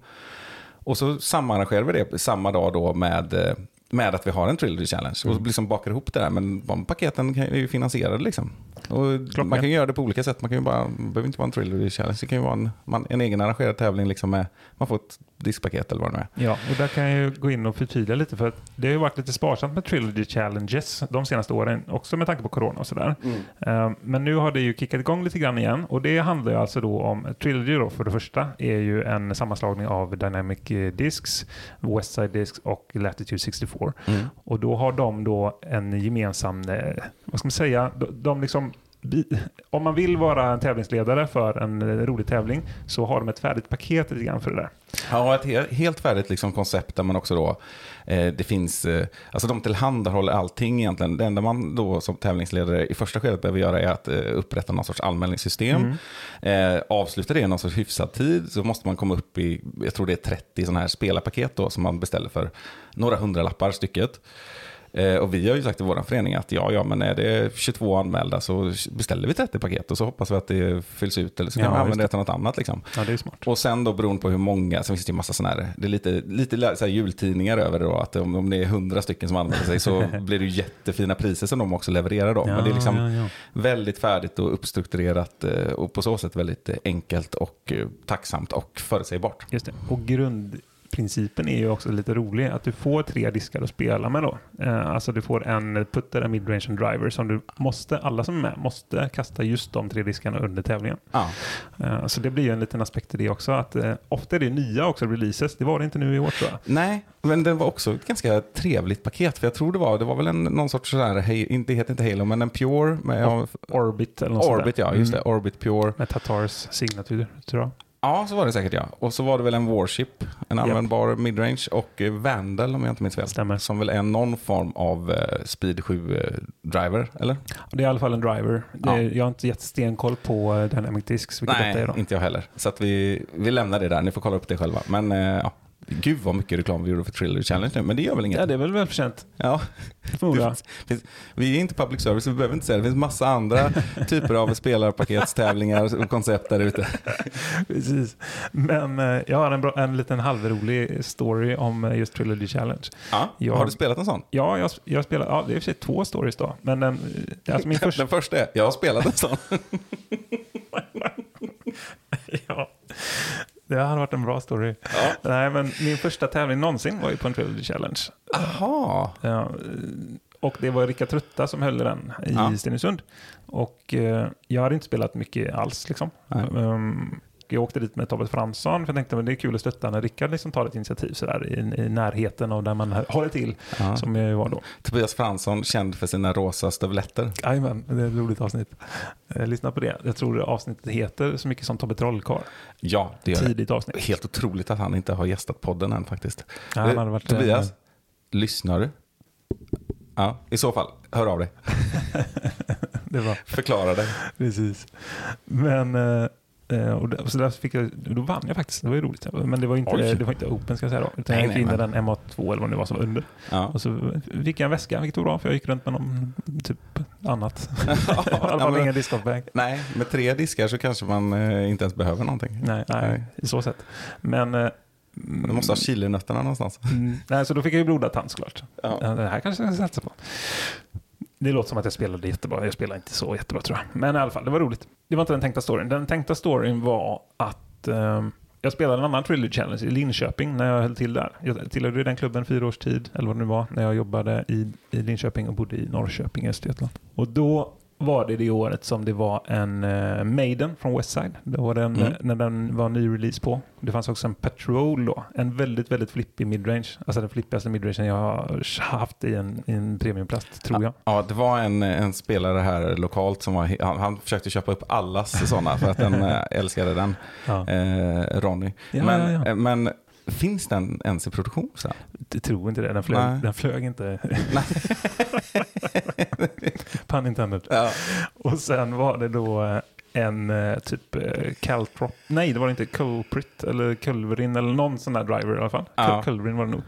Och så samarrangerar vi det samma dag då med, eh, med att vi har en trilogy challenge. Mm. Och liksom bakar ihop det där. Men de paketen är ju finansierade liksom. Och man kan göra det på olika sätt. Man kan ju bara, behöver inte vara en trilogy challenge. Det kan ju vara en, man, en egen arrangerad tävling liksom med, man får ett diskpaket eller vad det nu är. Ja, och där kan jag ju gå in och förtydliga lite för att det har ju varit lite sparsamt med Trilogy Challenges de senaste åren, också med tanke på corona och sådär. Eh, Men nu har det ju kickat igång lite grann igen och det handlar ju alltså då om Trilogy då för det första är ju en sammanslagning av Dynamic Discs, Westside Discs och Latitude 64. Mm. Och då har de då en gemensam, eh, vad ska man säga, de, de liksom om man vill vara en tävlingsledare för en eh, rolig tävling så har de ett färdigt paket lite grann för det där. Ja, ett he- helt färdigt liksom koncept där man också då, eh, det finns, eh, alltså de tillhandahåller allting egentligen. Det enda man då som tävlingsledare i första skedet behöver göra är att eh, upprätta någon sorts anmälningssystem. Eh, avslutar det i någon sorts hyfsad tid så måste man komma upp i, jag tror det är 30 sådana här spelarpaket då som man beställer för några hundralappar stycket. Eh, och vi har ju sagt i vår förening att ja, ja, men är det 22 anmälda så beställer vi 30 paket och så hoppas vi att det fylls ut eller så kan Ja, vi använda det till något annat. Liksom. Ja, det är smart. Och sen då beroende på hur många, så finns det ju massa sådana här, det är lite, lite så jultidningar över det då, att om, om det är hundra stycken som anmäler sig så blir det jättefina priser som de också levererar då. Men det är liksom ja, ja. väldigt färdigt och uppstrukturerat eh, och på så sätt väldigt enkelt och eh, tacksamt och förutsägbart. Just det. Och grundprincipen är ju också lite rolig. Att du får tre diskar att spela med då. Eh, alltså du får en putter, en midrange och en driver som du måste, alla som är med, måste kasta just de tre diskarna under tävlingen. Ja. Eh, så det blir ju en liten aspekt i det också. Att eh, ofta är det nya också releases. Det var det inte nu i år tror jag. Nej, men det var också ett ganska trevligt paket. För jag tror det var, det var väl en, någon sorts sådär, hej, inte, heter inte Halo, men en Pure. Med, Orbit eller något Orbit, där. ja, just det. Mm. Orbit Pure. Med Tatars signatur, tror jag. Ja, så var det säkert ja. Och så var det väl en Warship, en användbar midrange och eh, Vandal om jag inte minns fel. Stämmer. Som väl är någon form av eh, Speed 7-driver, eller? Det är i alla fall en driver. Är, Ja. Jag har inte gett stenkoll på eh, Dynamic Discs, vilket detta är då. inte jag heller. Så att vi, vi lämnar det där, ni får kolla upp det själva. Men eh, ja, gud vad mycket reklam vi gjorde för Thriller Challenge nu, men det gör väl inget. Ja, det är väl välförtjänt, Ja, finns, vi är inte public service, vi behöver inte säga det. Det finns massa andra typer av spelarpaketstävlingar och koncept där ute. Precis. Men eh, jag har en, bra, en liten halvrolig story om eh, just Trilogy Challenge. Ja, Jag- Har du spelat en sån? Ja, jag, jag spelar, ja, det är i och för sig två stories då. Men den, eh, alltså min första, Den första är, jag har spelat en sån. ja, det hade varit en bra story. Ja. Nej, men min första tävling någonsin var ju på en Trilogy Challenge. Aha. Ja, och det var Rickard Trutta som höll den i Ja. Stenungsund. Och eh, jag hade inte spelat mycket alls. Liksom. Um, jag åkte dit med Tobbe Fransson för jag tänkte att det är kul att stötta när Rickard liksom tar ett initiativ sådär, i, i närheten och där man håller till, Ja. som jag var då. Tobias Fransson, känd för sina rosa stövletter. Jajamän, det är ett roligt avsnitt. Eh, lyssna på det. Jag tror avsnittet heter så mycket som Tobbe Trollkarl. Ja, det gör det. Tidigt avsnitt. Helt otroligt att han inte har gästat podden än faktiskt. Ja, Eh, varit, eh, Tobias, lyssnar du? Ja, i så fall, hör av dig. det var Förklara dig. precis. Men eh, eh, och det- och så där fick jag, då vann jag faktiskt. Det var ju roligt. Men det var inte, Oj. det var inte open ska jag säga då. Utan Nej, jag gick in i den MA2 eller vad det var som var under. Ja. Och så fick jag en väska, vilket var bra för jag gick runt med någon typ annat. I alla fall ingen discgolfbag. Nej, med tre diskar så kanske man eh, inte ens behöver någonting. Nej, nej, Nej. i så sätt. Men... eh, Du måste ha chilinötterna någonstans. Mm, nej, så då fick jag ju blodad tand såklart. Ja, det här kanske jag ska satsa på. Det låter som att jag spelade jättebra. Jag spelade inte så jättebra tror jag. Men i alla fall, det var roligt. Det var inte den tänkta storyn. Den tänkta storyn var att eh, jag spelade en annan Trilogy Challenge i Linköping när jag höll till där. Jag tillhörde den klubben fyra års tid, eller vad det nu var, när jag jobbade i, i Linköping och bodde i Norrköping i Östergötland. Och då var det det året som det var en uh, Maiden från Westside. Det var den, Mm. när den var ny release på. Det fanns också en Patrol då. En väldigt, väldigt flippig midrange. Alltså den flippigaste midrangen jag har haft i en, i en premiumplast, tror jag. Ja, det var en, en spelare här lokalt som var, han, han försökte köpa upp allas sådana för att den eh, älskade den, Ja. eh, Ronny. Ja, men, ja, eh, men finns den ens i produktion? Så? Jag tror inte det. Den flög, Nej. den flög inte. Pun intended. Ja. Och sen var det då eh, en eh, typ eh, Caltrop. Nej, det var inte. Culprit eller Culverin eller någon sån där driver i alla fall. Ja. Cul- Culverin var det nog.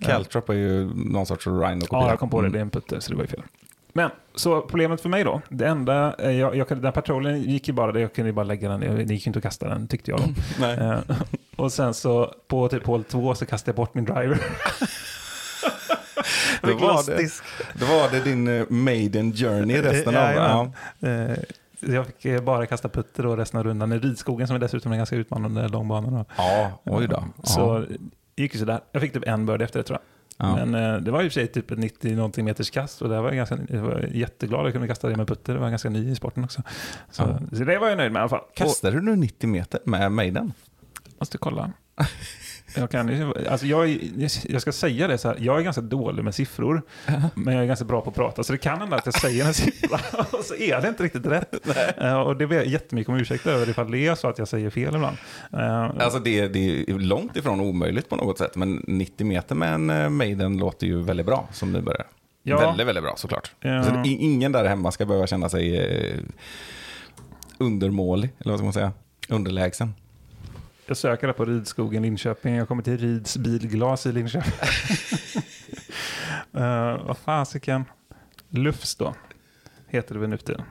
Caltrop är ju någon sorts Rhino-kopia. Ja, jag kom på det. Mm. Det är en putte, så det var ju fel. Men, så problemet för mig då. Det enda, eh, jag, jag, den patrullen gick ju bara, det, jag kunde ju bara lägga den, jag- det gick ju inte att kasta den tyckte jag då. Nej. Eh, och sen så på typ hål två så kastade jag bort min driver. Då var, det, då var det din eh, maiden journey resten av... Ja. Eh, Jag fick eh, bara kasta putter då resten av rundan i ridskogen som är dessutom en ganska utmanande lång bana. Då. ja, oj då. Så det gick ju sådär. Jag fick typ en bird efter det tror jag. Ja. Men eh, det var och för sig typ ett 90 någonting meters kast och där var jag, ganska, jag var jätteglad att jag kunde kasta det med putter. Det var ganska ny i sporten också. Så, Ja. så det var jag nöjd med i alla fall. Och, Kastade du 90 meter med maiden? måste kolla. Jag, kan, alltså jag, jag ska säga det så här, jag är ganska dålig med siffror, men jag är ganska bra på att prata. Så det kan hända att jag säger en siffra och så är det inte riktigt rätt. Eh, och det ber jag jättemycket om ursäkt över ifall det är så att jag säger fel ibland. Eh, Alltså det, det är långt ifrån omöjligt på något sätt, men 90 meter med en eh, maiden låter ju väldigt bra som nybörjare. Ja. Väldigt, väldigt bra såklart. Ja. Så ingen där hemma ska behöva känna sig undermålig, eller vad ska man säga? Underlägsen. Jag söker på Ridskogen Linköping. Jag kommer till Rids bilglas i Linköping. uh, vad fasiken. Lufs då. Heter det väl nu tiden.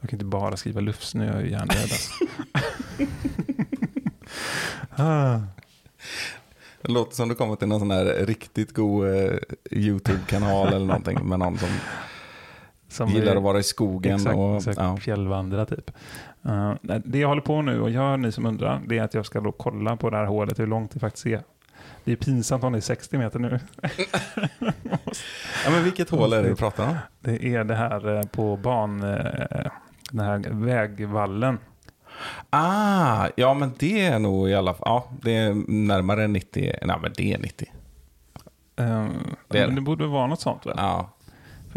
Jag kan inte bara skriva Lufs nu. Jag är ju hjärndöd ah. Det låter som du kommer till någon sån här riktigt god eh, YouTube-kanal eller någonting med någon som Som gillar att vara i skogen. Exakt, och, exakt ja. fjällvandra typ. Uh, det jag håller på nu och gör ni som undrar, det är att jag ska då kolla på det här hålet, hur långt det faktiskt är. Det är pinsamt om det är 60 meter nu. ja, men vilket hål är det du pratar om? Det är det här eh, på ban, eh, den här vägvallen. Ah, ja men det är nog i alla fall, ja det är närmare 90, nej men det är 90. Eh, Det är men det. det borde vara något sånt väl? Ja,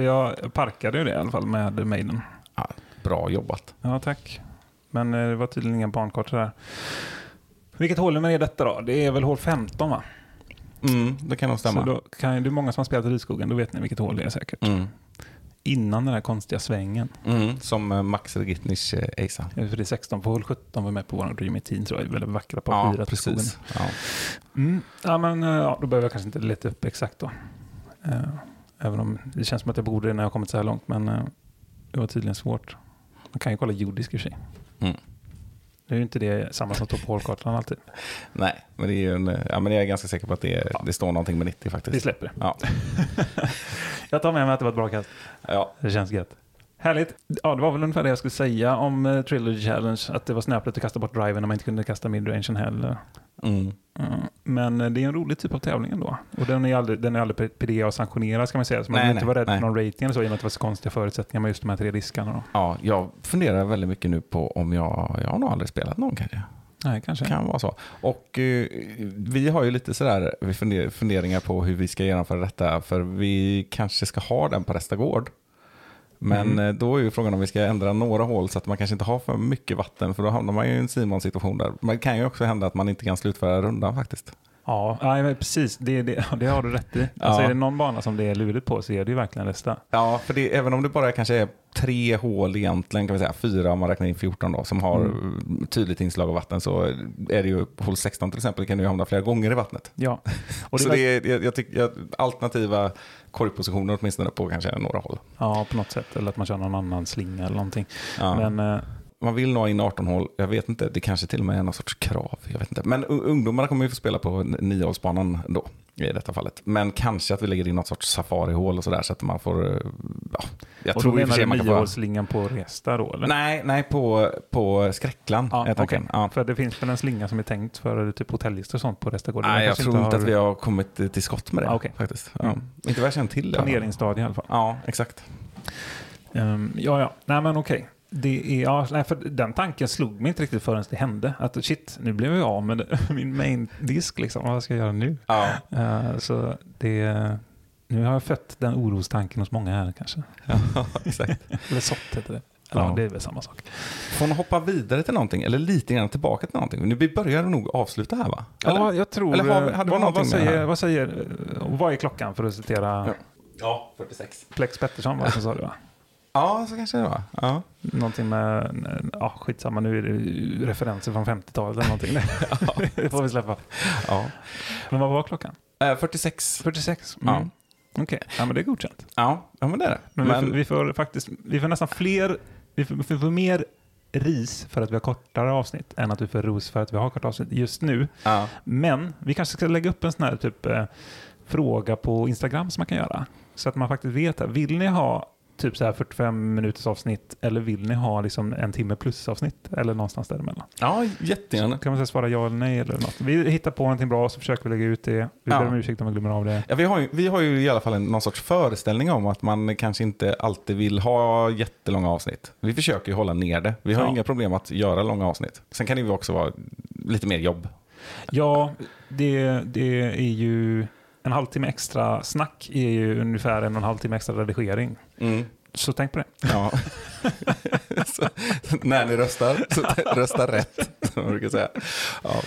För jag parkade ju det i alla fall med Maiden. ja bra jobbat. Ja, tack. Men eh, det var tydligen inga bankartor där. Vilket hålnummer är detta då? Det är väl hål 15 va? Mm, det kan nog stämma. Så då kan, det är många som har spelat i Ridskogen, då vet ni vilket hål det är säkert. Mm. Innan den här konstiga svängen. Mm, som eh, Max Regitnich eh, För det är 16 på hål 17 var med på vår Dreamy Team tror jag. Väldigt vackra på Ja, fyra till skogen. Ja. Mm. Ja, men eh, ja, då behöver jag kanske inte leta upp exakt då. Även om det känns som att jag borde det när jag har kommit så här långt. Men eh, det var tydligen svårt. Man kan ju kolla jordisk i och för sig. Mm. Det är ju inte det samma som står på hålkartan alltid. Nej, men, det är ju en, eh, ja, men jag är ganska säker på att det, är, det står någonting med 90 faktiskt. Vi släpper det. Ja. Jag tar med mig att det var ett bra kast. Ja. Det känns gött. Härligt. Ja, det var väl ungefär det jag skulle säga om uh, Trilogy Challenge. Att det var snöpligt att kasta bort driven när man inte kunde kasta midrangen heller. Mm. Mm. Men eh, det är en rolig typ av tävling ändå. Och den är aldrig, den är aldrig PDA sanktionerad ska man säga. Så man behöver inte vara rädd nej. för någon rating eller så i och med att det var så konstiga förutsättningar med just de här tre diskarna. Då. ja, jag funderar väldigt mycket nu på om jag, jag har nog aldrig spelat någon kanske. Nej, kanske. kan vara så. Och eh, vi har ju lite sådär funderingar på hur vi ska genomföra detta. För vi kanske ska ha den på Resta Gård. Men Mm. eh, då är ju frågan om vi ska ändra några hål så att man kanske inte har för mycket vatten. För då hamnar man ju i en Simon-situation där. Men det kan ju också hända att man inte kan slutföra rundan faktiskt. Ja, nej, men precis. Det, det, det har du rätt i. Alltså Ja. är det någon bana som det är lurigt på så är det ju verkligen nästa. Ja, för det, även om det bara kanske är tre hål egentligen, kan vi säga fyra om man räknar in 14 då, som har Mm. tydligt inslag av vatten så är det ju på hål 16 till exempel kan du ju hamna flera gånger i vattnet. Ja. Och det så det är, jag, jag tycker, jag, alternativa korgpositioner åtminstone på kanske några håll. Ja, på något sätt. Eller att man kör någon annan slinga eller någonting. Ja. Men eh, Man vill nå in 18 hål, jag vet inte, det kanske till och med är någon sorts krav. Jag vet inte. Men ungdomarna kommer ju få spela på 9-hålsbanan då. I detta fallet. Men kanske att vi lägger in något sorts safarihål och sådär så att man får... eh, Ja, jag Och då tror för menar du niohålsslingan på Resta då eller? Nej, nej på, på Skräcklan Ja, okej. Ja. För det finns väl en slinga som är tänkt för typ hotellgäster och sånt på Restagården? Nej, jag tror inte att har vi har kommit eh, till skott med det Ah, okej. faktiskt. Ja. Mm. Inte vad jag känner till. det. Planeringsstadie i alla fall. Ja, exakt. Ehm, ja, ja. Nej, men okej. Det är, ja, nej, för den tanken slog mig inte riktigt förrän det hände. Att shit, nu blev jag av med min main disk liksom. Vad ska jag göra nu? Ja, Eh, så det, nu har jag fött den orostanken hos många här kanske. ja exakt. Eller sått heter det. Eller, Ja. ja. det är väl samma sak. Får man hoppa vidare till någonting eller lite grann tillbaka till någonting? Nu vi börjar nog avsluta här va? Eller? Ja, jag tror... Eller har vi- hade vad, vad, säger, vad säger... eh, Vad är klockan för att citera Ja. Ja, 46. Plex Pettersson var det som sa det va? Ja, så kanske det var. Ja. Någonting med, ja skitsamma nu är det referenser från 50-talet eller någonting. det får vi släppa. Ja. Men vad var klockan? Eh, 46. 46? Ja. Mm. Okej, ja men det är godkänt. Ja, ja men det är det. Men, Men, vi, får, vi får faktiskt, vi får nästan fler, vi får, vi får mer ris för att vi har kortare avsnitt än att vi får ros för att vi har korta avsnitt just nu. ja. Men vi kanske ska lägga upp en sån här typ eh, fråga på Instagram som man kan göra. Så att man faktiskt vet, vill ni ha typ så här 45 minuters avsnitt eller vill ni ha liksom en timme plus avsnitt eller någonstans däremellan? ja, jättegärna. Kan man säga svara ja eller nej eller något. Vi hittar på någonting bra så försöker vi lägga ut det. Vi Ja. ber om ursäkt om vi glömmer av det. Ja, vi, har ju, vi har ju i alla fall en, någon sorts föreställning om att man kanske inte alltid vill ha jättelånga avsnitt. Vi försöker ju hålla ner det. Vi har Ja. inga problem att göra långa avsnitt. Sen kan det ju också vara lite mer jobb. Ja, det, det är ju en halvtimme extra snack är ju ungefär en och en halv timme extra redigering. Mm. Så tänk på det. Ja. så, när ni röstar, så rösta rätt. Som man brukar säga. Ja.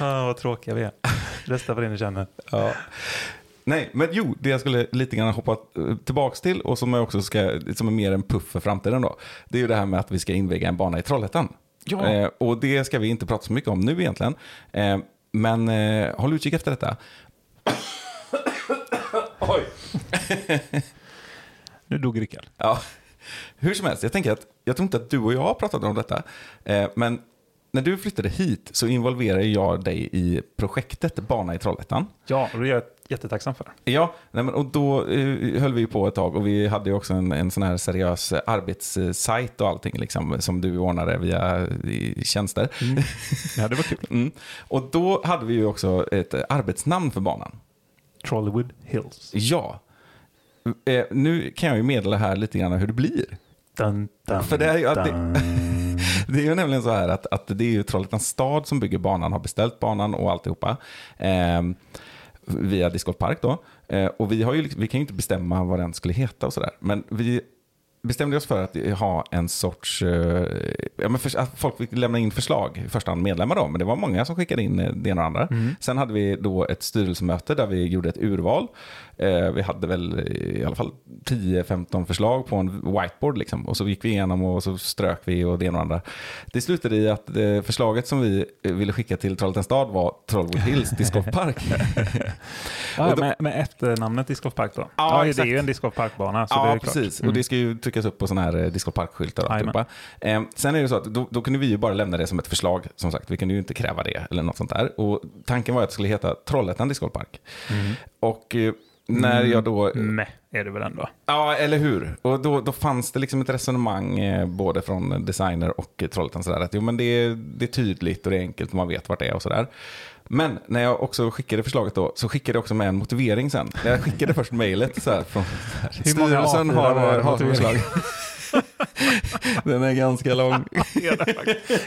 Ah, vad tråkiga vi är. Rösta på det ni känner. Ja. Nej, men jo, det jag skulle lite grann hoppa tillbaks till och som jag också ska, som är mer en puff för framtiden då. Det är ju det här med att vi ska inviga en bana i Trollhättan. Ja. Eh, och det ska vi inte prata så mycket om nu egentligen. Eh, men eh, håll utkik efter detta. Oj. Nu dog Rickard. Ja, hur som helst, jag tänker att jag tror inte att du och jag har pratat om detta. Eh, men när du flyttade hit så involverade jag dig i projektet Bana i Trollhättan. Ja, och det är jag jättetacksam för. Ja, nej men, och då eh, höll vi på ett tag och vi hade ju också en, en sån här seriös arbetssajt och allting liksom, som du ordnade via eh, tjänster. Ja, det var kul. Mm. Och då hade vi ju också ett arbetsnamn för banan. Trollywood Hills. Ja. Eh, nu kan jag ju meddela här lite grann hur det blir. Dun, dun, För det är ju att det-. Det är ju nämligen så här att, att det är ju Trollhättans stad som bygger banan, har beställt banan och alltihopa. Eh, via Discord Park då. Eh, och vi, har ju, liksom- vi kan ju inte bestämma vad den skulle heta och sådär. Men vi bestämde oss för att ha en sorts, eh, ja, men för, att folk fick lämna in förslag, i första hand medlemmar då, men det var många som skickade in eh, det ena och andra. Sen hade vi då ett styrelsemöte där vi gjorde ett urval. Eh, vi hade väl i alla fall 10-15 förslag på en whiteboard liksom. Och så gick vi igenom och så strök vi och det ena och andra. Det slutade i att förslaget som vi ville skicka till Trollhättans stad var Trollwood Hills Disc Park. Ja, då- med, med efternamnet Disc Golf Park då? Ja, det exakt. är ju en Disc Golf Park-bana. Så det ja, är klart. precis. Mm. Och det ska ju tryckas upp på sådana här eh, Disco Park-skyltar och alltihopa. Eh, sen är det så att då, då kunde vi ju bara lämna det som ett förslag. Som sagt, vi kunde ju inte kräva det eller något sånt där. Och tanken var att det skulle heta Trollhättan Disco Park. Mm. Och eh, när jag då... Meh, är det väl ändå. Ja, eller hur? Och då, då fanns det liksom ett resonemang eh, både från designer och Trollhättan sådär att jo men det är, det är tydligt och det är enkelt och man vet vart det är och sådär. Men när jag också skickade förslaget då så skickade jag också med en motivering sen. När jag skickade först mejlet så här från så här, styrelsen A4 har, har förslag. Den är ganska lång.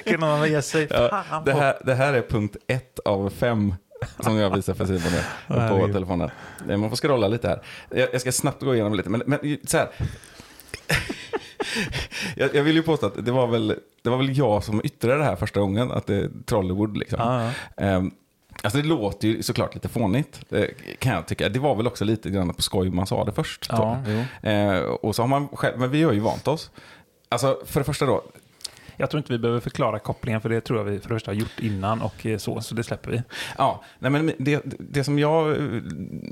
Kan någon ge sig? Ja, det, här, det här är punkt ett av fem som jag visar för Simon nu på Herregud. telefonen. Man får scrolla lite här. Jag, jag ska snabbt gå igenom lite, men, men så här. jag, jag vill ju påstå att det var, väl, det var väl jag som yttrade det här första gången, att det är Trollywood liksom. Ja, ja. Ehm, Alltså det låter ju såklart lite fånigt, eh, kan jag tycka. Det var väl också lite grann på skoj man sa det först. Ja. Eh, och så har man själv, men vi har ju vant oss. Alltså för det första då, Jag tror inte vi behöver förklara kopplingen, för det tror jag vi för det första har gjort innan och eh, så, så det släpper vi. Ja, nej men det, det som jag eh,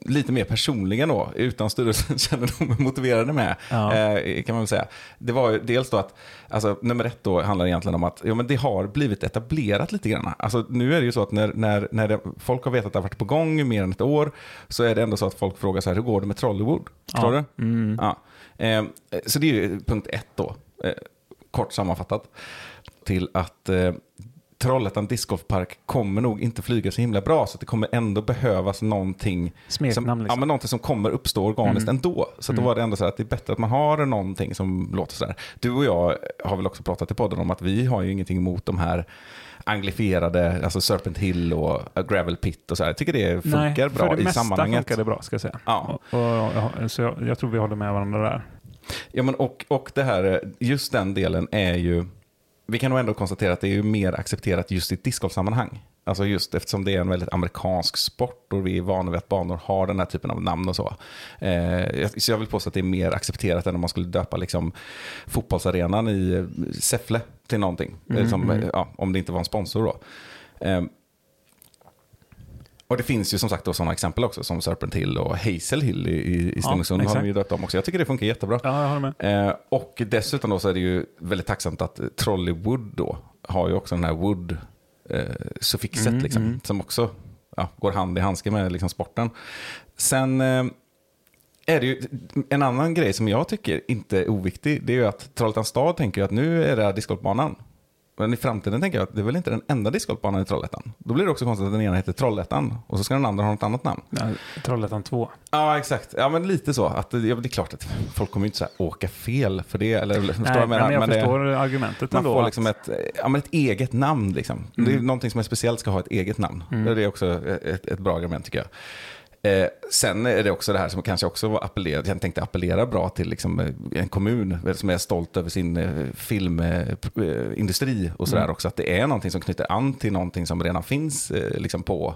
lite mer personligen då, utan styrelsekännedom, motiverade med, Ja. eh, kan man väl säga. Det var dels då att, alltså nummer ett då handlar egentligen om att ja, men det har blivit etablerat lite grann. Alltså nu är det ju så att när, när, när det, folk har vetat att det har varit på gång i mer än ett år, så är det ändå så att folk frågar så här, hur går det med Trollywood? Förstår Ja. du? Mm. Ja. Eh, så det är ju punkt ett då, eh, kort sammanfattat, till att eh, Trollhättan discgolfpark kommer nog inte flyga så himla bra, så det kommer ändå behövas någonting Smeknamn som, liksom. ja, men någonting som kommer uppstå organiskt Mm. ändå. Så att då var det ändå så här att det är bättre att man har någonting som låter sådär. Du och jag har väl också pratat i podden om att vi har ju ingenting emot de här anglifierade, alltså Serpent Hill och Gravel Pit och så här. Jag tycker det funkar Nej, bra för det i mesta sammanhanget. funkar det bra, ska jag säga. Ja. Och, och, och, så jag, jag tror vi håller med varandra där. Ja, men och, och det här, just den delen är ju, vi kan nog ändå konstatera att det är ju mer accepterat just i ett discgolfsammanhang. Alltså just eftersom det är en väldigt amerikansk sport och vi är vana vid att banor har den här typen av namn och så. Eh, så jag vill påstå att det är mer accepterat än om man skulle döpa liksom, fotbollsarenan i eh, Säffle till någonting. Mm, som, mm. eh, ja, om det inte var en sponsor då. Eh, och det finns ju som sagt då sådana exempel också som Serpent Hill och Hazel Hill i, i, i Stenungsund har exakt. de ju döpt om också. Jag tycker det funkar jättebra. Ja, jag håller med. Eh, och dessutom då så är det ju väldigt tacksamt att Trollywood då har ju också den här wood-suffixet Mm, liksom, mm. som också ja, går hand i handske med liksom, sporten. Sen eh, är det ju en annan grej som jag tycker inte är oviktig. Det är ju att Trollhättans stad tänker att nu är det här discgolfbanan. Men i framtiden tänker jag att det är väl inte den enda discgolfbanan i Trollhättan. Då blir det också konstigt att den ena heter Trollhättan och så ska den andra ha något annat namn. Ja, Trollhättan 2. Ja, exakt. Ja, men lite så. Att, det- det är klart att folk kommer ju inte så här åka fel för det. Eller, förstår Nej, jag menar? men jag det- förstår argumentet man ändå. får att- liksom ett, ja, men ett eget namn. Liksom. Det är Mm. någonting som är speciellt ska ha ett eget namn. Mm. Det är också ett, ett bra argument tycker jag. Eh, sen är det också det här som kanske också var appellerat, jag tänkte appellera bra till liksom, eh, en kommun som är stolt över sin eh, filmindustri och sådär Mm. också. Att det är någonting som knyter an till någonting som redan finns eh, liksom på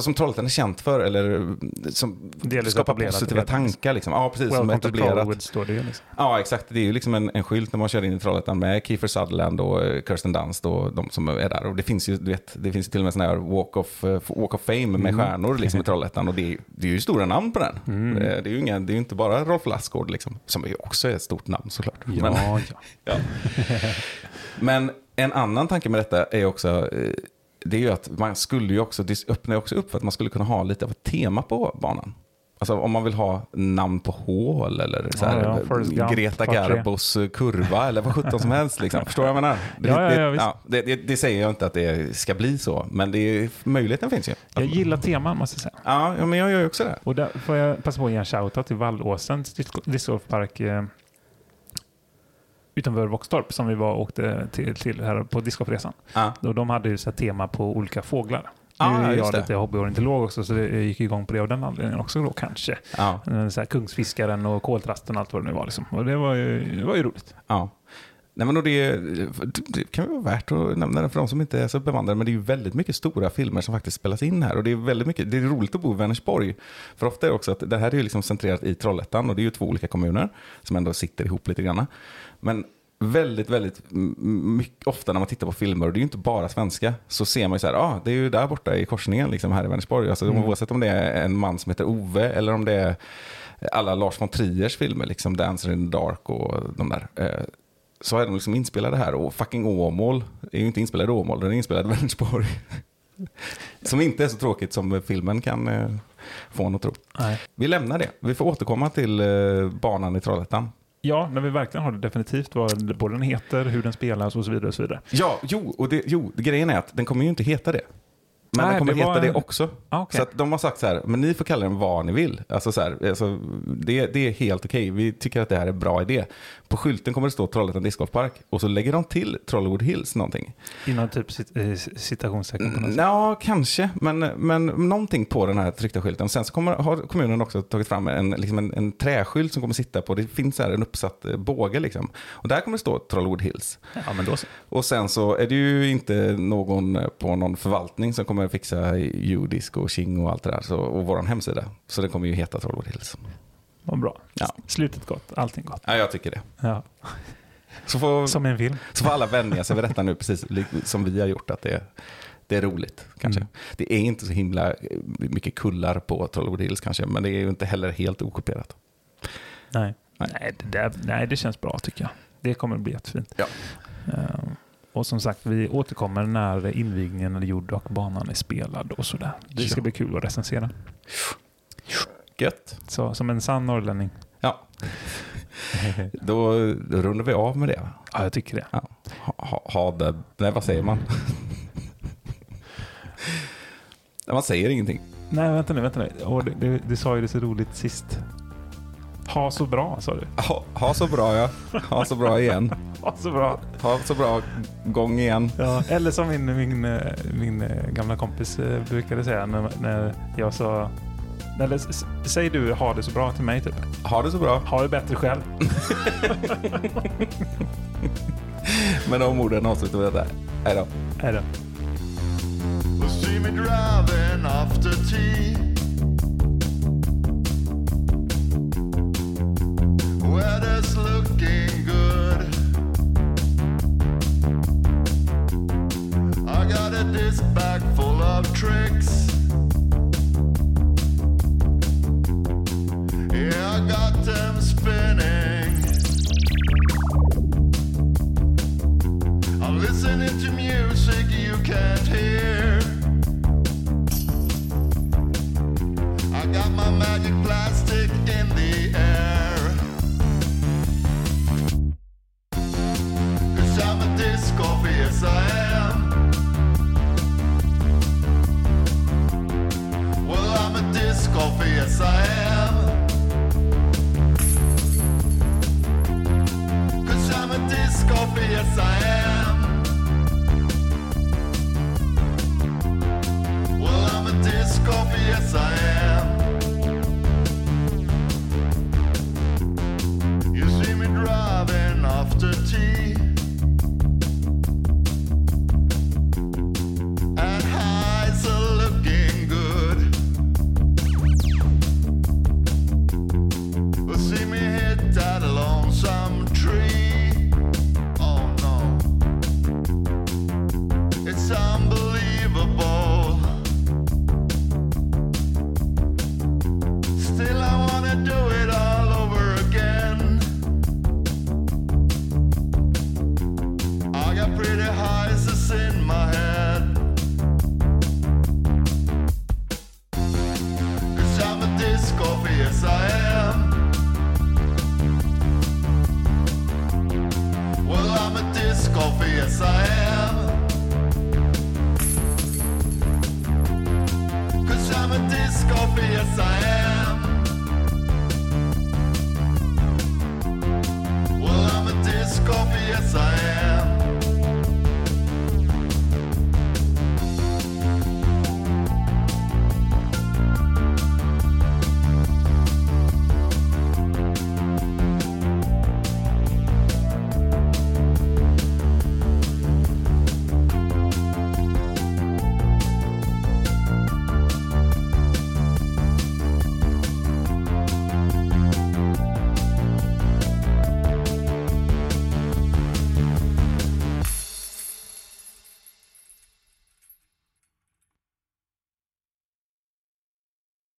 som Trollhättan är känt för, eller eh, som Delvis skapar positiva tankar. Liksom. Ja, precis. som Welcome to etablerat. Står det ju. Liksom. Ja, exakt. Det är ju liksom en, en skylt när man kör in i Trollhättan med Kiefer Sutherland och eh, Kirsten Dunst och de som är där. Och det finns ju, du vet, det finns ju till och med sån här Walk of, eh, walk of Fame med Mm. stjärnor liksom, i Trollhättan. Och det är, det är ju stora namn på den. Mm. Eh, Det är ju inga, det är inte bara Rolf Lassgård, liksom, som ju också är ett stort namn såklart. Ja, Men, ja. ja. Men en annan tanke med detta är också, det är ju att man skulle ju också, det öppnar ju också upp för att man skulle kunna ha lite av ett tema på banan. Alltså om man vill ha namn på hål eller så här, Ja, ja, Greta. Garbos kurva eller vad sjutton som helst. Liksom. Förstår du vad jag menar? Det, Ja, ja, ja, det, visst. det, det, det säger jag inte att det ska bli så, men det är, möjligheten finns ju. Jag gillar teman måste jag säga. Ja, ja, men jag gör ju också det. Och där får jag passa på att ge en shoutout till Vallåsens disc- discgolfpark eh, utanför Våxtorp som vi var och åkte till, till här på discgolfresan. Och de hade ju så tema på olika fåglar. Ja, nu är jag lite hobbyornitolog också så det jag gick igång på det av den anledningen också då kanske. Ja, Eh, Så här, kungsfiskaren och koltrasten och allt vad det nu var. Liksom. Och det var ju, det var ju roligt. ja. Nej, men det, det kan vara värt att nämna det för de som inte är så bevandrade, men det är ju väldigt mycket stora filmer som faktiskt spelas in här. Och det är väldigt mycket, det är roligt att bo i Vänersborg. För ofta är det också att det här är ju liksom centrerat i Trollhättan och det är ju två olika kommuner som ändå sitter ihop lite grann. Men väldigt, väldigt mycket, ofta när man tittar på filmer, och det är ju inte bara svenska, så ser man ju så här, ah, det är ju där borta i korsningen liksom här i Vänersborg. Alltså, Mm. Oavsett om det är en man som heter Ove eller om det är alla Lars von Triers filmer, liksom Dancer in the Dark och de där. Eh, så är de liksom inspelade här och fucking Åmål är ju inte inspelad i Åmål, den är inspelad i Vänersborg. Som inte är så tråkigt som filmen kan eh, få en att tro. Nej. Vi lämnar det. Vi får återkomma till eh, banan i Trollhättan. Ja, när vi verkligen har det definitivt vad både den heter, hur den spelas och så vidare. Och så vidare. Ja, jo, och det, jo, grejen är att den kommer ju inte heta det. Men Nej, den kommer det heta det en- också. Ah, okej. Så att de har sagt så här, men ni får kalla den vad ni vill. Alltså så här, alltså, det, det är helt okej, vi tycker att det här är en bra idé. På skylten kommer det stå Trollhättan Discgolfpark och så lägger de till Trollywood Hills någonting. Inom typ cit- eh, citationstecken på något sätt. Ja, kanske, men, men någonting på den här tryckta skylten. Sen så kommer, har kommunen också tagit fram en, liksom en, en träskylt som kommer sitta på, det finns så här en uppsatt eh, båge liksom. Och där kommer det stå Trollywood Hills. Ja, men då så. Och sen så är det ju inte någon på någon förvaltning som kommer fixa judisk och King och allt det där. Så, och vår hemsida. Så den kommer ju heta Trollwood Hills. Vad bra. Ja. Slutet gott, allting gott. Ja, jag tycker det. Ja. Så får, Som en film. så får alla vänja sig vid detta nu, precis som vi har gjort, att det, det är roligt kanske. Mm. Det är inte så himla eh, mycket kullar på Trollywood Hills kanske, men det är ju inte heller helt okopierat. Nej. Nej. Nej. det där, nej, det känns bra tycker jag. Det kommer att bli jättefint. Ja. Eh, och som sagt, vi återkommer när invigningen eller jord och banan är spelad och sådär. Det ska bli kul att recensera. Gött. Så, som en sann norrlänning. Ja, då, då rundar vi av med det. Ja, jag tycker det. Ja. Ha, ha, det. Nej, vad säger man? Man säger ingenting. Nej, vänta nu, vänta nu. Du sa ju det så roligt sist. Ha så bra, sa du. Ha, ha så bra ja. Ha så bra igen. Ha så bra. Ha så bra gång igen. Ja, eller som min, min, min eh, gamla kompis eh, brukade säga när, när jag sa... Eller säg du ha det så bra till mig typ. Ha det så bra. Ha det bättre själv. Med de orden avslutar vi detta. Hej då. Hej då. I got a disbag full of tricks, yeah. I got them spinning. I'm listening to music you can't hear. I got my magic plastic in the air.